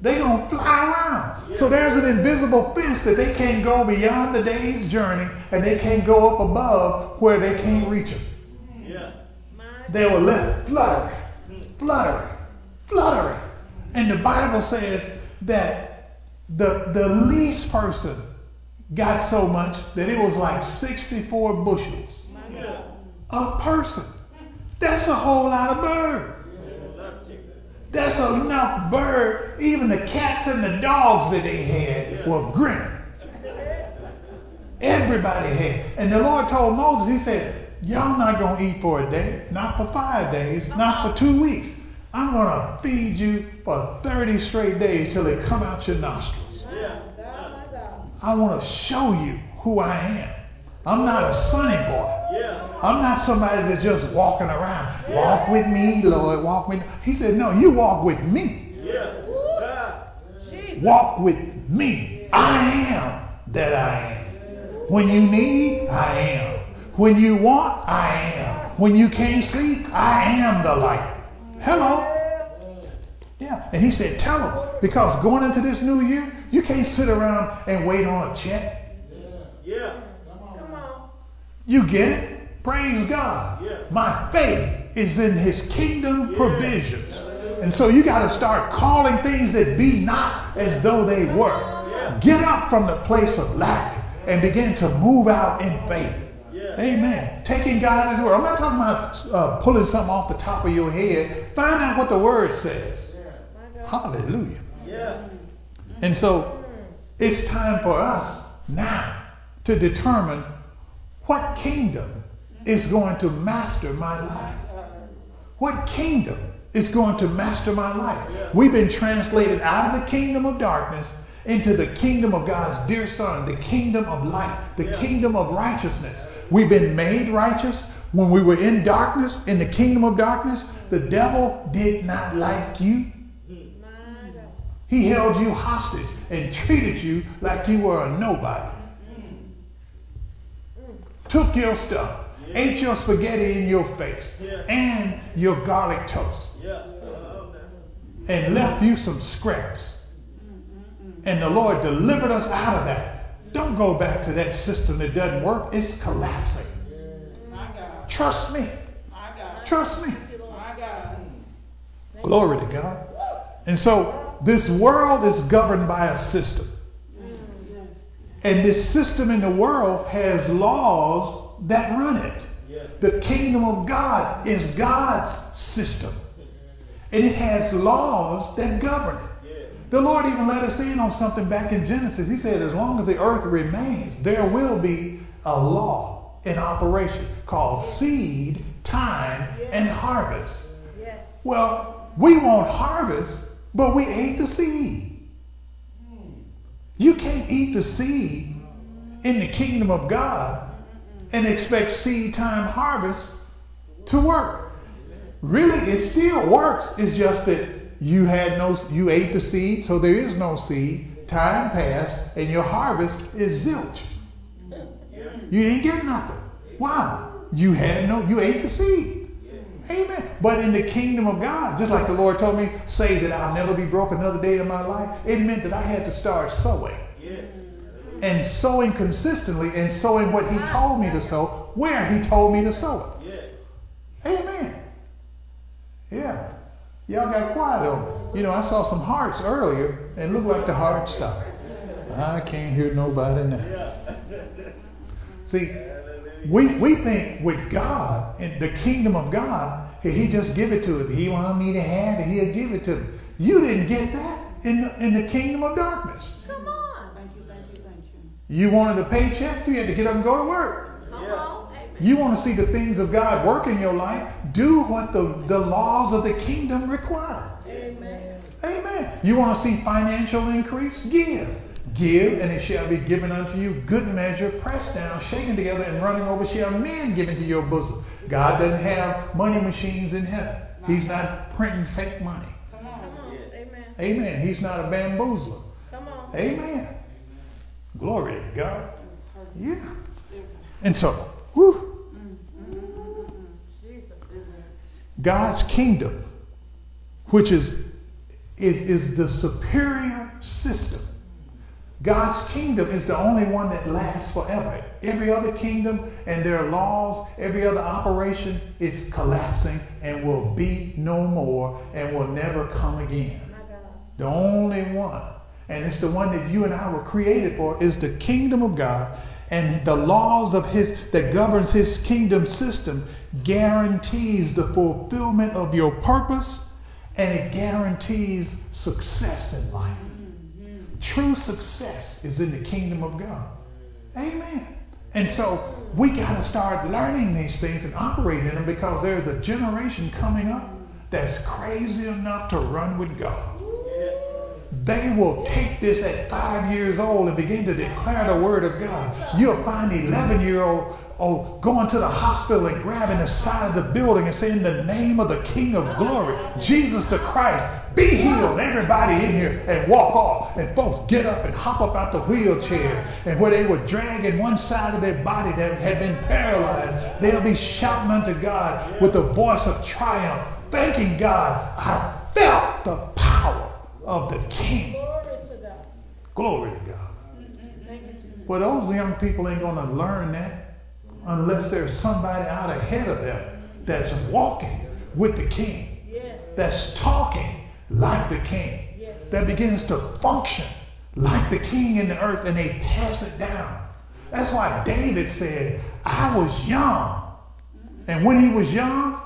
They gonna fly around. So there's an invisible fence that they can't go beyond the day's journey and they can't go up above where they can't reach them. They were left fluttering, fluttering, fluttering. And the Bible says that the, the least person got so much that it was like 64 bushels a person. That's a whole lot of bird. That's enough bird. Even the cats and the dogs that they had were grinning. Everybody had. And the Lord told Moses, He said, Y'all not going to eat for a day, not for five days, uh-huh. not for two weeks. I'm going to feed you for 30 straight days till they come out your nostrils. I want to show you who I am. I'm not a sunny boy. I'm not somebody that's just walking around. Walk with me, Lord. Walk with me. He said, No, you walk with me. Walk with me. I am that I am. When you need, I am. When you want, I am. When you can't sleep, I am the light. Hello. Yeah. And he said, Tell them, because going into this new year, you can't sit around and wait on a check. Yeah. Yeah. Come on. You get it? Praise God. Yeah. My faith is in his kingdom provisions. And so you got to start calling things that be not as though they were. Get up from the place of lack and begin to move out in faith. Amen. Taking God at his word. I'm not talking about uh, pulling something off the top of your head. Find out what the word says. Hallelujah. Yeah. And so it's time for us now to determine what kingdom is going to master my life. What kingdom is going to master my life? We've been translated out of the kingdom of darkness into the kingdom of God's dear Son, the kingdom of light, the kingdom of righteousness. We've been made righteous. When we were in darkness, in the kingdom of darkness, the devil did not like you. He held you hostage and treated you like you were a nobody. Took your stuff, ate your spaghetti in your face, and your garlic toast, and left you some scraps. And the Lord delivered us out of that. Don't go back to that system that doesn't work. It's collapsing. Trust me. Trust me. Glory to God. And so this world is governed by a system. And this system in the world has laws that run it. The kingdom of God is God's system. And it has laws that govern it. The Lord even let us in on something back in Genesis. He said, as long as the earth remains, there will be a law in operation called seed, time, and harvest. Well, we want harvest, but we ate the seed. You can't eat the seed in the kingdom of God and expect seed time harvest to work. Really, it still works. It's just that you had no, you ate the seed, so there is no seed. Time passed, and your harvest is zilch. You didn't get nothing. Why? You had no, you ate the seed. Amen. But in the kingdom of God, just like the Lord told me, say that I'll never be broke another day in my life, it meant that I had to start sowing. And sowing consistently and sowing what He told me to sow, where He told me to sow it. Amen. Yeah. Y'all got quiet on me. You know, I saw some hearts earlier and looked like the heart stopped. I can't hear nobody now. See, we, we think with God, and the kingdom of God, he just give it to us. He want me to have it, he'll give it to me. You didn't get that in the, in the kingdom of darkness. Come on. Thank you, thank you, thank you. You wanted a paycheck, you had to get up and go to work. Come on. You want to see the things of God work in your life, do what the, the laws of the kingdom require. Amen. Amen. You want to see financial increase? Give. Give, and it shall be given unto you. Good measure, pressed down, shaken together, and running over shall men give into your bosom. God doesn't have money machines in heaven. He's not printing fake money. Come on. Come on. Amen. Amen. He's not a bamboozler. Come on. Amen. Glory to God. Yeah. And so, whew, Jesus. God's kingdom, which is, is, is the superior system. God's kingdom is the only one that lasts forever. Every other kingdom and their laws, every other operation is collapsing and will be no more and will never come again. The only one, and it's the one that you and I were created for, is the kingdom of God. And the laws of his that governs his kingdom system guarantees the fulfillment of your purpose and it guarantees success in life. True success is in the kingdom of God. Amen. And so we got to start learning these things and operating in them because there's a generation coming up that's crazy enough to run with God. They will take this at five years old and begin to declare the word of God. You'll find 11 year old oh, going to the hospital and grabbing the side of the building and saying, In the name of the King of glory, Jesus the Christ, be healed. Everybody in here and walk off. And folks get up and hop up out the wheelchair. And where they were dragging one side of their body that had been paralyzed, they'll be shouting unto God with the voice of triumph, thanking God, I felt the of the King. Glory to God. Glory to God. Thank you, Jesus. Well, those young people ain't going to learn that unless there's somebody out ahead of them that's walking with the King, that's talking like the King, that begins to function like the King in the earth, and they pass it down. That's why David said, I was young. And when he was young,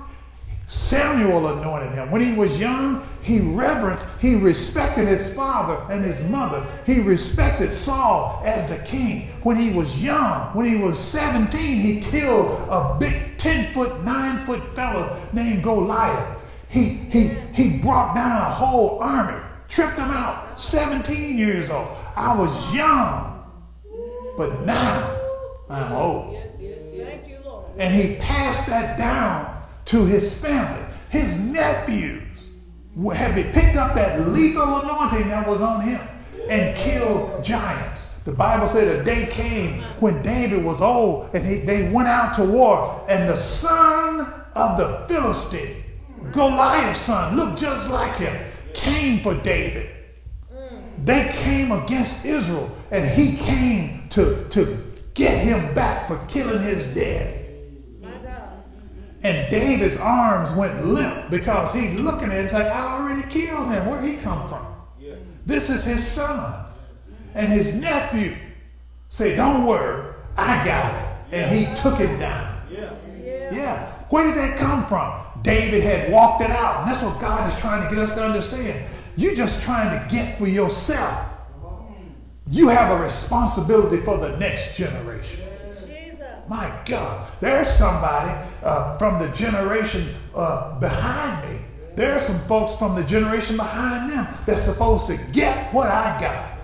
Samuel anointed him. When he was young, he reverenced, he respected his father and his mother. He respected Saul as the king. When he was young, when he was 17, he killed a big 10 foot, 9 foot fellow named Goliath. He, he, he brought down a whole army, tripped him out, 17 years old. I was young, but now I'm old. Yes, yes, yes. Thank you, Lord. And he passed that down to his family. His nephews had picked up that lethal anointing that was on him and killed giants. The Bible said a day came when David was old and he, they went out to war, and the son of the Philistine, Goliath's son, looked just like him, came for David. They came against Israel, and he came to, to get him back for killing his daddy. My God. And David's arms went limp because he looking at it like, I already killed him. Where'd he come from? This is his son. And his nephew said, Don't worry, I got it. And he took him down. Yeah. Yeah. Yeah. Where did that come from? David had walked it out. And that's what God is trying to get us to understand. You're just trying to get for yourself. You have a responsibility for the next generation. My God, there's somebody uh, from the generation uh, behind me. There are some folks from the generation behind them that's supposed to get what I got.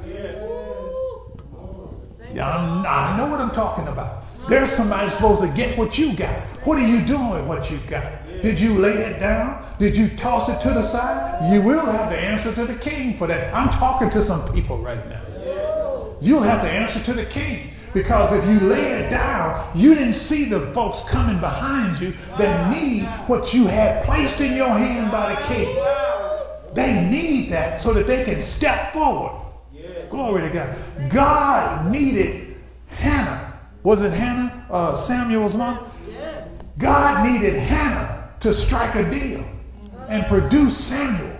I'm, I know what I'm talking about. There's somebody supposed to get what you got. What are you doing with what you got? Did you lay it down? Did you toss it to the side? You will have to answer to the king for that. I'm talking to some people right now. You'll have to answer to the king. Because if you lay it down, you didn't see the folks coming behind you that need what you had placed in your hand by the king. They need that so that they can step forward. Glory to God. God needed Hannah. Was it Hannah, uh, Samuel's mom? Yes. God needed Hannah to strike a deal and produce Samuel.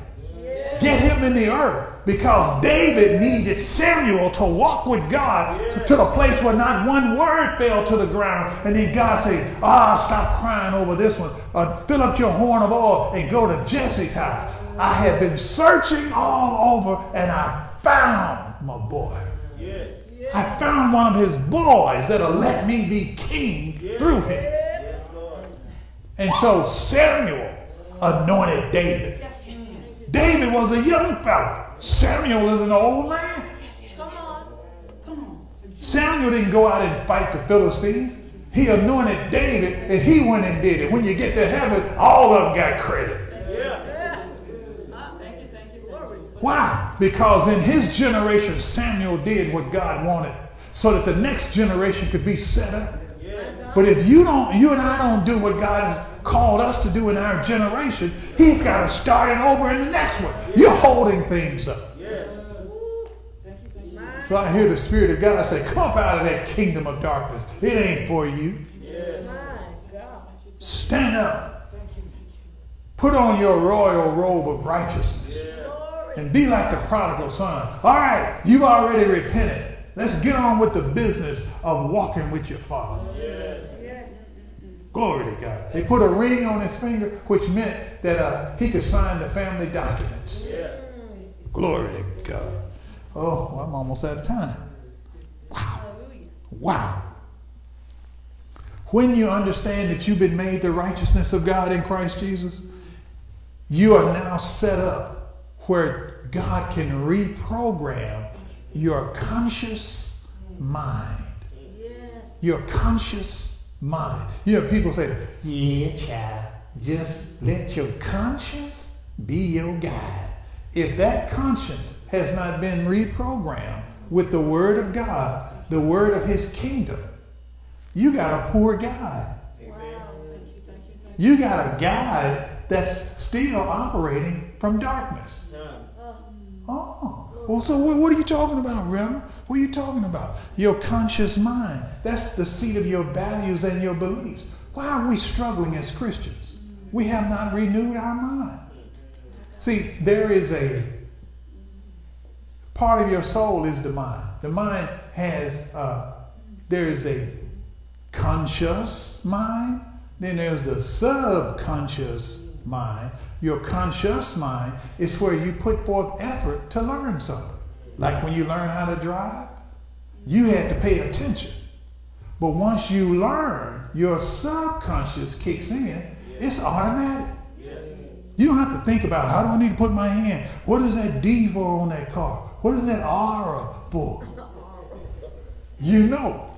Get him in the earth because David needed Samuel to walk with God to, to the place where not one word fell to the ground. And then God said, Ah, stop crying over this one. Uh, fill up your horn of oil and go to Jesse's house. I have been searching all over and I found my boy. I found one of his boys that'll let me be king through him. And so Samuel anointed David. David was a young fellow. Samuel is an old man. Samuel didn't go out and fight the Philistines. He anointed David and he went and did it. When you get to heaven, all of them got credit. Why? Because in his generation, Samuel did what God wanted so that the next generation could be set up. But if you don't, you and I don't do what God has called us to do in our generation, He's got to start it over in the next one. You're holding things up. So I hear the Spirit of God say, Come out of that kingdom of darkness. It ain't for you. Stand up. Put on your royal robe of righteousness and be like the prodigal son. All right, you've already repented. Let's get on with the business of walking with your father. Glory to God. They put a ring on his finger, which meant that uh, he could sign the family documents. Glory to God. Oh, well, I'm almost out of time. Wow. Wow. When you understand that you've been made the righteousness of God in Christ Jesus, you are now set up where God can reprogram your conscious mind. Yes. Your conscious mind. You know, people say, yeah, child, just let your conscience be your guide. If that conscience has not been reprogrammed with the Word of God, the Word of His kingdom, you got a poor guide. You got a guide that's still operating from darkness. Oh, well, so what, what are you talking about, Reverend? What are you talking about? Your conscious mind. That's the seat of your values and your beliefs. Why are we struggling as Christians? We have not renewed our mind. See, there is a part of your soul is the mind. The mind has, uh, there is a conscious mind, then there's the subconscious mind. Your conscious mind is where you put forth effort to learn something. Like when you learn how to drive, you had to pay attention. But once you learn, your subconscious kicks in, it's automatic. You don't have to think about how do I need to put my hand? What is that D for on that car? What is that R for? You know.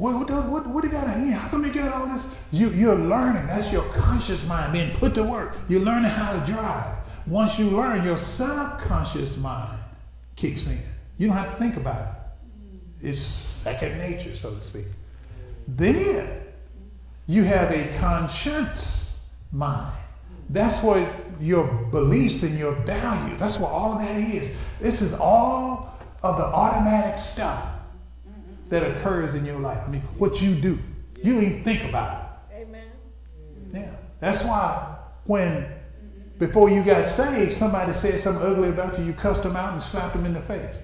What, what, what, what you got here? How come you got all this? You, you're learning. That's your conscious mind being put to work. You're learning how to drive. Once you learn, your subconscious mind kicks in. You don't have to think about it. It's second nature, so to speak. Then you have a conscience mind. That's what your beliefs and your values, that's what all that is. This is all of the automatic stuff that occurs in your life. I mean, what you do. You don't even think about it. Amen. Yeah. That's why when before you got saved, somebody said something ugly about you, you cussed them out and slapped them in the face.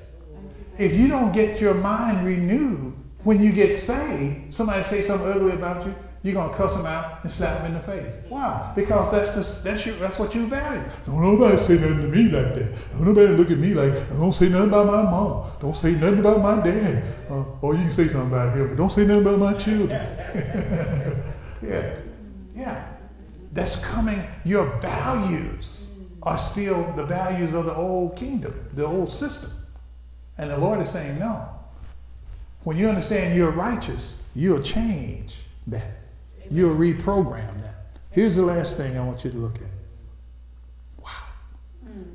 If you don't get your mind renewed when you get saved, somebody say something ugly about you, you're gonna cuss them out and slap them in the face. Why? Because that's that's your that's what you value. Don't nobody say nothing to me like that. Don't nobody look at me like don't say nothing about my mom. Don't say nothing about my dad. Uh, or you can say something about him, but don't say nothing about my children. yeah, yeah. That's coming. Your values are still the values of the old kingdom, the old system. And the Lord is saying, no. When you understand you're righteous, you'll change that. You'll reprogram that. Here's the last thing I want you to look at. Wow.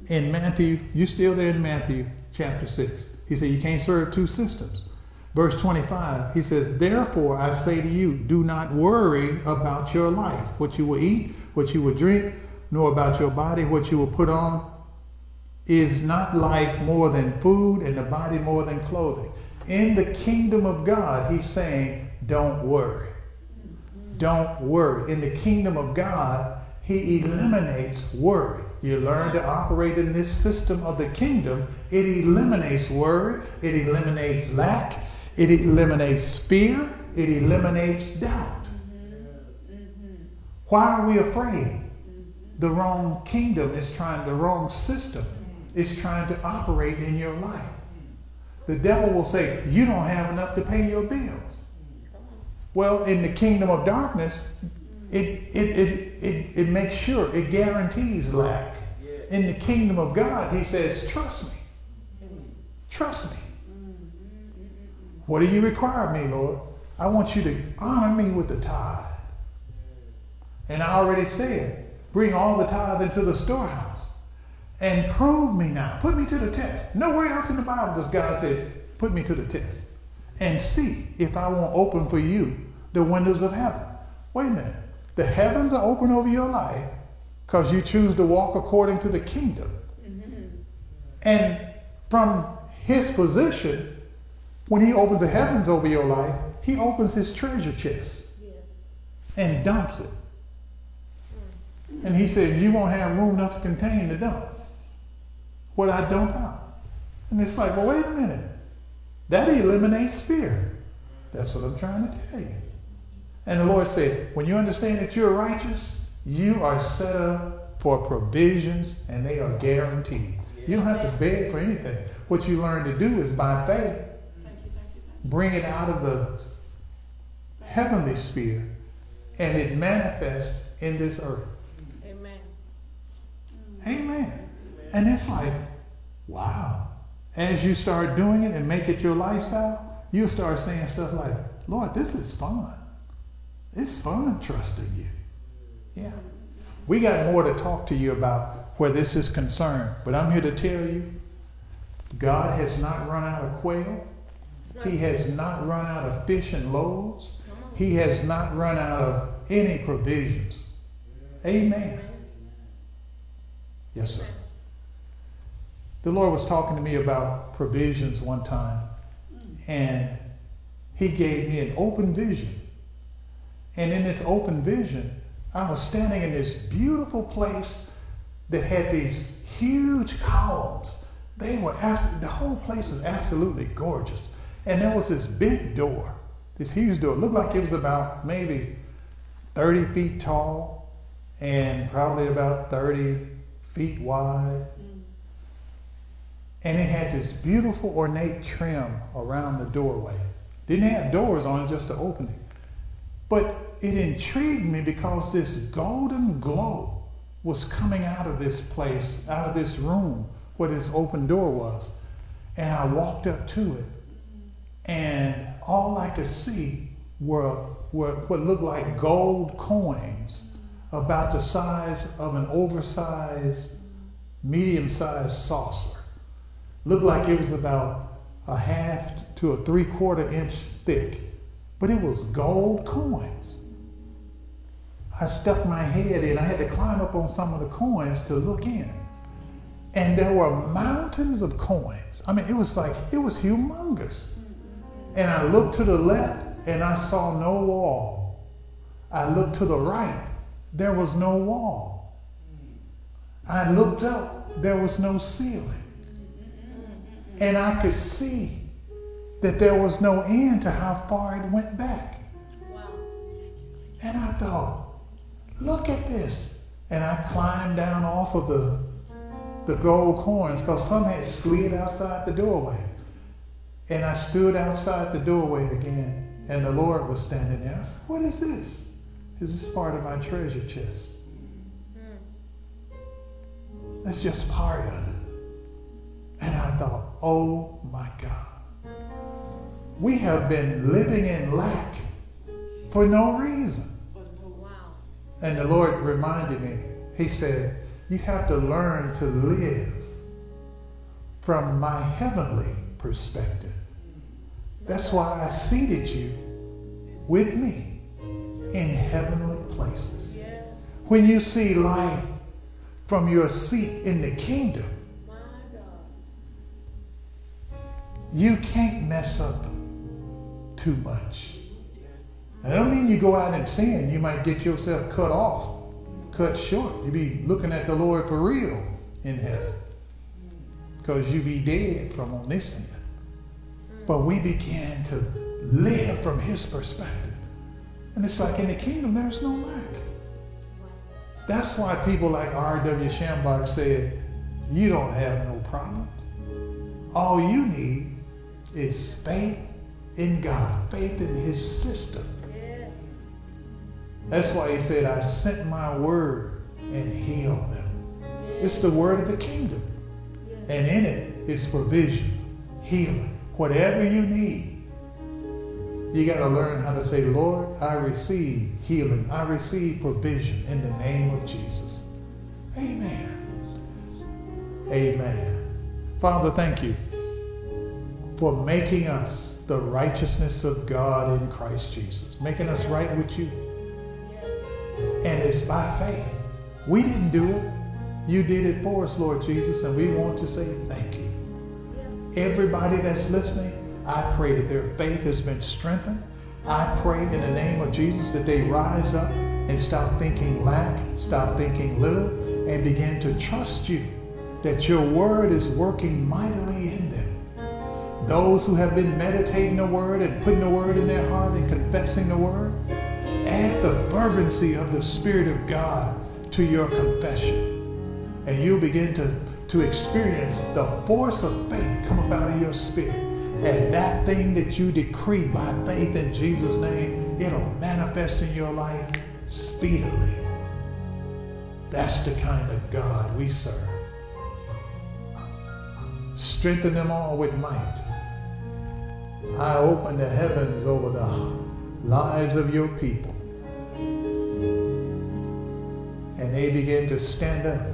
In Matthew, you're still there in Matthew chapter 6. He said, You can't serve two systems. Verse 25, he says, Therefore I say to you, do not worry about your life, what you will eat, what you will drink, nor about your body, what you will put on. Is not life more than food and the body more than clothing? In the kingdom of God, he's saying, Don't worry. Don't worry. In the kingdom of God, he eliminates worry. You learn to operate in this system of the kingdom. It eliminates worry. It eliminates lack. It eliminates fear. It eliminates doubt. Why are we afraid? The wrong kingdom is trying, the wrong system is trying to operate in your life. The devil will say, You don't have enough to pay your bills. Well, in the kingdom of darkness, it, it, it, it, it makes sure, it guarantees lack. In the kingdom of God, he says, Trust me. Trust me. What do you require of me, Lord? I want you to honor me with the tithe. And I already said, bring all the tithe into the storehouse and prove me now. Put me to the test. Nowhere else in the Bible does God say, put me to the test and see if I won't open for you the windows of heaven. Wait a minute. The heavens are open over your life because you choose to walk according to the kingdom. Mm-hmm. And from his position, when he opens the heavens over your life, he opens his treasure chest Yes. and dumps it. Mm. And he said, You won't have room enough to contain the dump. What I dump out. And it's like, Well, wait a minute. That eliminates fear. That's what I'm trying to tell you. And the Lord said, When you understand that you're righteous, you are set up for provisions and they are guaranteed. You don't have to beg for anything. What you learn to do is by faith, bring it out of the heavenly sphere and it manifests in this earth. Amen. Amen. And it's like, wow. As you start doing it and make it your lifestyle, you'll start saying stuff like, Lord, this is fun. It's fun trusting you. Yeah. We got more to talk to you about where this is concerned, but I'm here to tell you God has not run out of quail. He has not run out of fish and loaves. He has not run out of any provisions. Amen. Yes, sir. The Lord was talking to me about provisions one time, and He gave me an open vision. And in this open vision, I was standing in this beautiful place that had these huge columns. They were absolutely, the whole place was absolutely gorgeous. And there was this big door, this huge door. It looked like it was about maybe 30 feet tall and probably about 30 feet wide. And it had this beautiful ornate trim around the doorway. Didn't have doors on it, just an opening. But it intrigued me because this golden glow was coming out of this place, out of this room where this open door was. And I walked up to it, and all I could see were, were what looked like gold coins about the size of an oversized, medium sized saucer. Looked like it was about a half to a three quarter inch thick, but it was gold coins. I stuck my head in. I had to climb up on some of the coins to look in. And there were mountains of coins. I mean, it was like, it was humongous. And I looked to the left and I saw no wall. I looked to the right, there was no wall. I looked up, there was no ceiling. And I could see that there was no end to how far it went back. Wow. And I thought, look at this. And I climbed down off of the, the gold coins because some had slid outside the doorway. And I stood outside the doorway again, and the Lord was standing there. I said, What is this? Is this part of my treasure chest? Hmm. That's just part of it. And I thought, oh my God. we have been living in lack for no reason. And the Lord reminded me, He said, You have to learn to live from my heavenly perspective. That's why I seated you with me in heavenly places. When you see life from your seat in the kingdom, you can't mess up too much. I don't mean you go out and sin. You might get yourself cut off, cut short. You be looking at the Lord for real in heaven. Because you be dead from on this end. But we began to live from his perspective. And it's like in the kingdom, there's no lack. That's why people like R.W. Schambach said, you don't have no problems. All you need is faith in God, faith in his system. Yes. That's why he said, I sent my word and healed them. It's the word of the kingdom. And in it is provision, healing, whatever you need. You got to learn how to say, Lord, I receive healing. I receive provision in the name of Jesus. Amen. Amen. Father, thank you for making us the righteousness of God in Christ Jesus, making us right with you. And it's by faith. We didn't do it. You did it for us, Lord Jesus, and we want to say thank you. Everybody that's listening, I pray that their faith has been strengthened. I pray in the name of Jesus that they rise up and stop thinking lack, stop thinking little, and begin to trust you that your word is working mightily in them. Those who have been meditating the word and putting the word in their heart and confessing the word, add the fervency of the Spirit of God to your confession. And you'll begin to, to experience the force of faith come up out of your spirit. And that thing that you decree by faith in Jesus' name, it'll manifest in your life speedily. That's the kind of God we serve. Strengthen them all with might. I open the heavens over the lives of your people. And they begin to stand up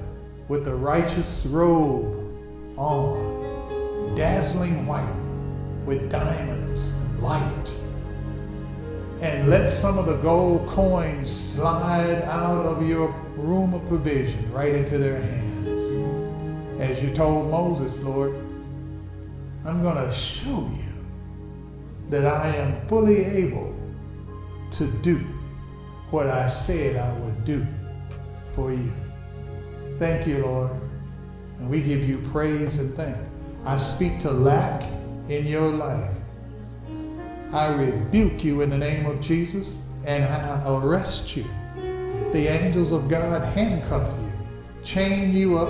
with the righteous robe on, dazzling white with diamonds and light. And let some of the gold coins slide out of your room of provision right into their hands. As you told Moses, Lord, I'm going to show you that I am fully able to do what I said I would do for you. Thank you, Lord. And we give you praise and thank. I speak to lack in your life. I rebuke you in the name of Jesus and I arrest you. The angels of God handcuff you, chain you up,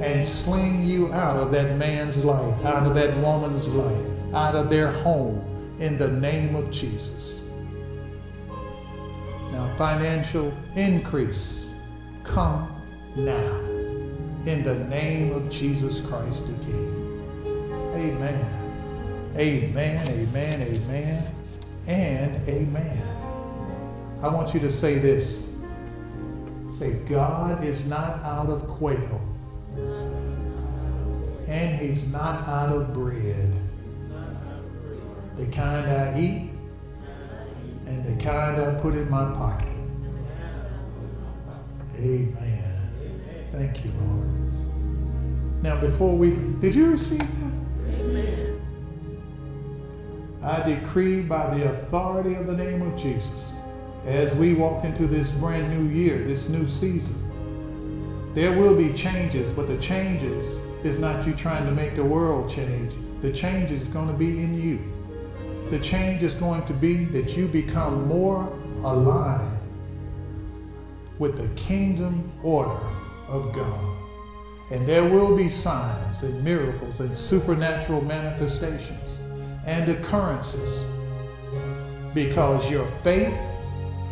and sling you out of that man's life, out of that woman's life, out of their home in the name of Jesus. Now, financial increase, come now in the name of Jesus Christ the King. Amen. Amen, amen, amen, and amen. I want you to say this. Say, God is not out of quail, and he's not out of bread. The kind I eat, and the kind I put in my pocket. Amen. Thank you, Lord. Now, before we, did you receive that? Amen. I decree by the authority of the name of Jesus, as we walk into this brand new year, this new season, there will be changes, but the changes is not you trying to make the world change. The change is going to be in you. The change is going to be that you become more aligned with the kingdom order of God. And there will be signs and miracles and supernatural manifestations and occurrences because your faith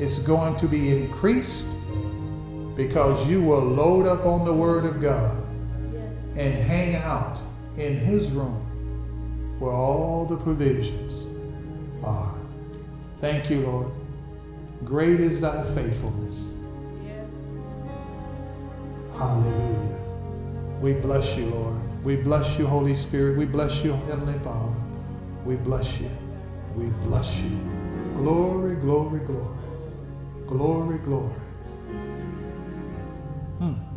is going to be increased because you will load up on the Word of God and hang out in His room where all the provisions are. Thank you, Lord. Great is thy faithfulness. Yes. Hallelujah. We bless you, Lord. We bless you, Holy Spirit. We bless you, Heavenly Father. We bless you. We bless you. Glory, glory, glory. Glory, glory. Hmm.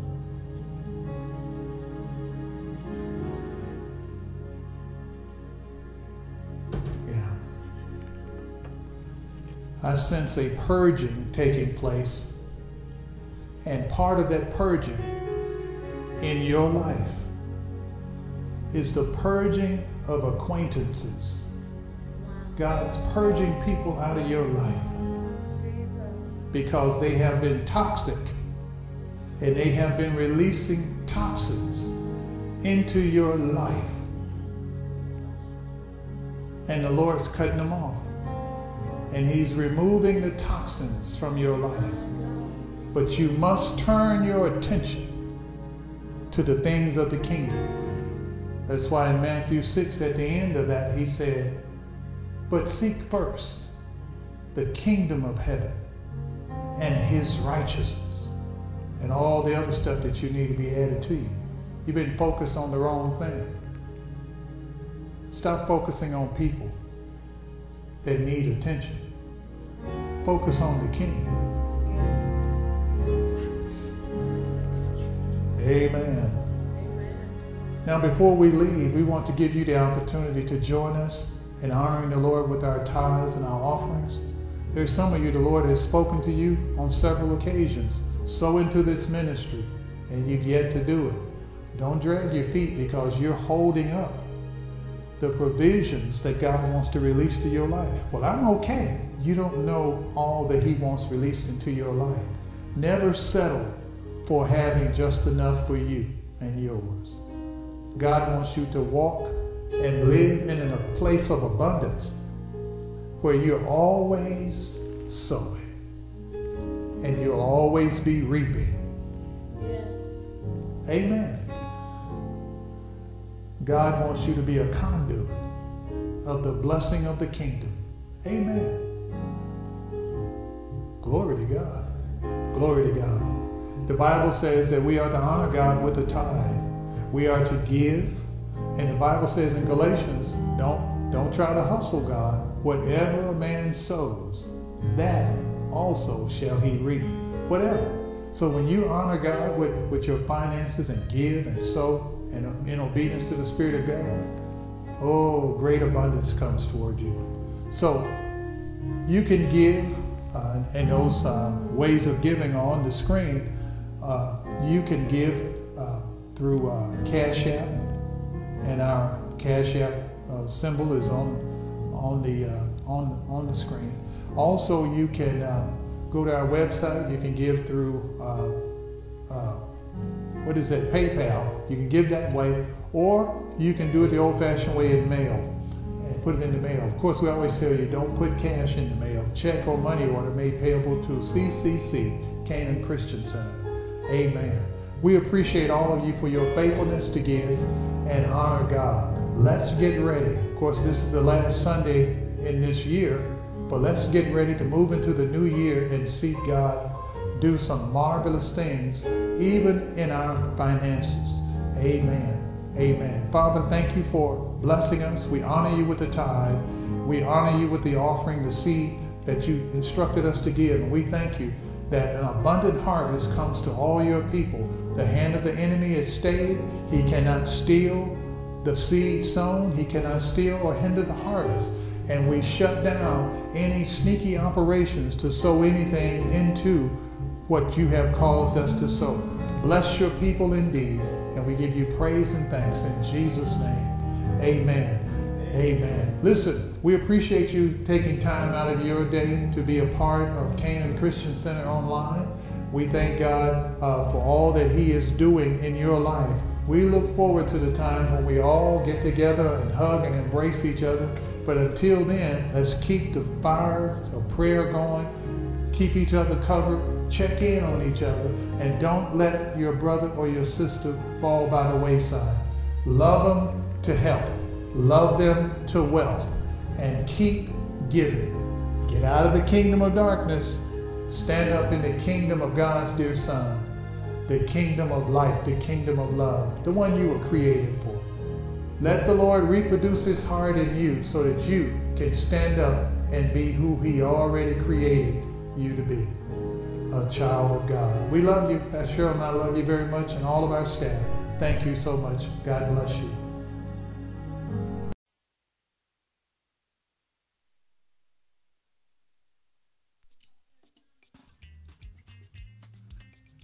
I sense a purging taking place. And part of that purging in your life is the purging of acquaintances. God's purging people out of your life because they have been toxic and they have been releasing toxins into your life. And the Lord's cutting them off. And He's removing the toxins from your life. But you must turn your attention to the things of the kingdom. That's why in Matthew 6, at the end of that, He said, But seek first the kingdom of heaven and His righteousness and all the other stuff that you need to be added to you. You've been focused on the wrong thing. Stop focusing on people that need attention. Focus on the King. Amen. Now, before we leave, we want to give you the opportunity to join us in honoring the Lord with our tithes and our offerings. There's some of you, the Lord has spoken to you on several occasions. Sow into this ministry, and you've yet to do it. Don't drag your feet because you're holding up the provisions that God wants to release to your life. Well, I'm okay. You don't know all that He wants released into your life. Never settle for having just enough for you and yours. God wants you to walk and live in a place of abundance where you're always sowing and you'll always be reaping. Yes. Amen. God wants you to be a conduit of the blessing of the kingdom. Amen. Glory to God. Glory to God. The Bible says that we are to honor God with a tithe. We are to give. And the Bible says in Galatians, don't, don't try to hustle God. Whatever a man sows, that also shall he reap. Whatever. So when you honor God with, with your finances and give and sow and in obedience to the Spirit of God, oh, great abundance comes toward you. So you can give, uh, and those uh, ways of giving are on the screen. Uh, you can give uh, through uh, Cash App, and our Cash App uh, symbol is on on the on on the screen. Also, you can go to our website. You can give through what is that? PayPal. You can give that way, or you can do it the old-fashioned way in mail and put it in the mail. Of course, we always tell you don't put cash in the mail. Check or money order made payable to CCC Canaan Christian Center. Amen. We appreciate all of you for your faithfulness to give and honor God. Let's get ready. Of course, this is the last Sunday in this year, but let's get ready to move into the new year and see God do some marvelous things, even in our finances. Amen. Amen. Father, thank you for blessing us. We honor you with the tithe. We honor you with the offering, the seed that you instructed us to give. And we thank you that an abundant harvest comes to all your people. The hand of the enemy is stayed. He cannot steal the seed sown. He cannot steal or hinder the harvest. And we shut down any sneaky operations to sow anything into what you have caused us to sow. Bless your people indeed. And we give you praise and thanks in Jesus' name. Amen. Amen. Listen, we appreciate you taking time out of your day to be a part of Canaan Christian Center Online. We thank God uh, for all that He is doing in your life. We look forward to the time when we all get together and hug and embrace each other. But until then, let's keep the fire of prayer going, keep each other covered, check in on each other, and don't let your brother or your sister fall by the wayside. Love them to health, love them to wealth, and keep giving. Get out of the kingdom of darkness. Stand up in the kingdom of God's dear Son, the kingdom of light, the kingdom of love, the one you were created for. Let the Lord reproduce his heart in you so that you can stand up and be who he already created you to be a child of God. We love you. Pastor Cheryl and I love you very much, and all of our staff. Thank you so much. God bless you.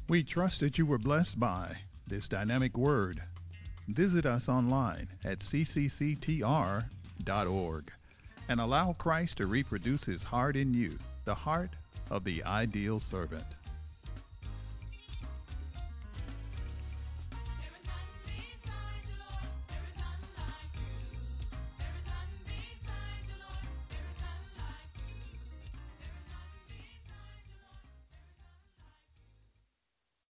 We trust that you were blessed by this dynamic word. Visit us online at ccctr.org and allow Christ to reproduce his heart in you, the heart of the ideal servant.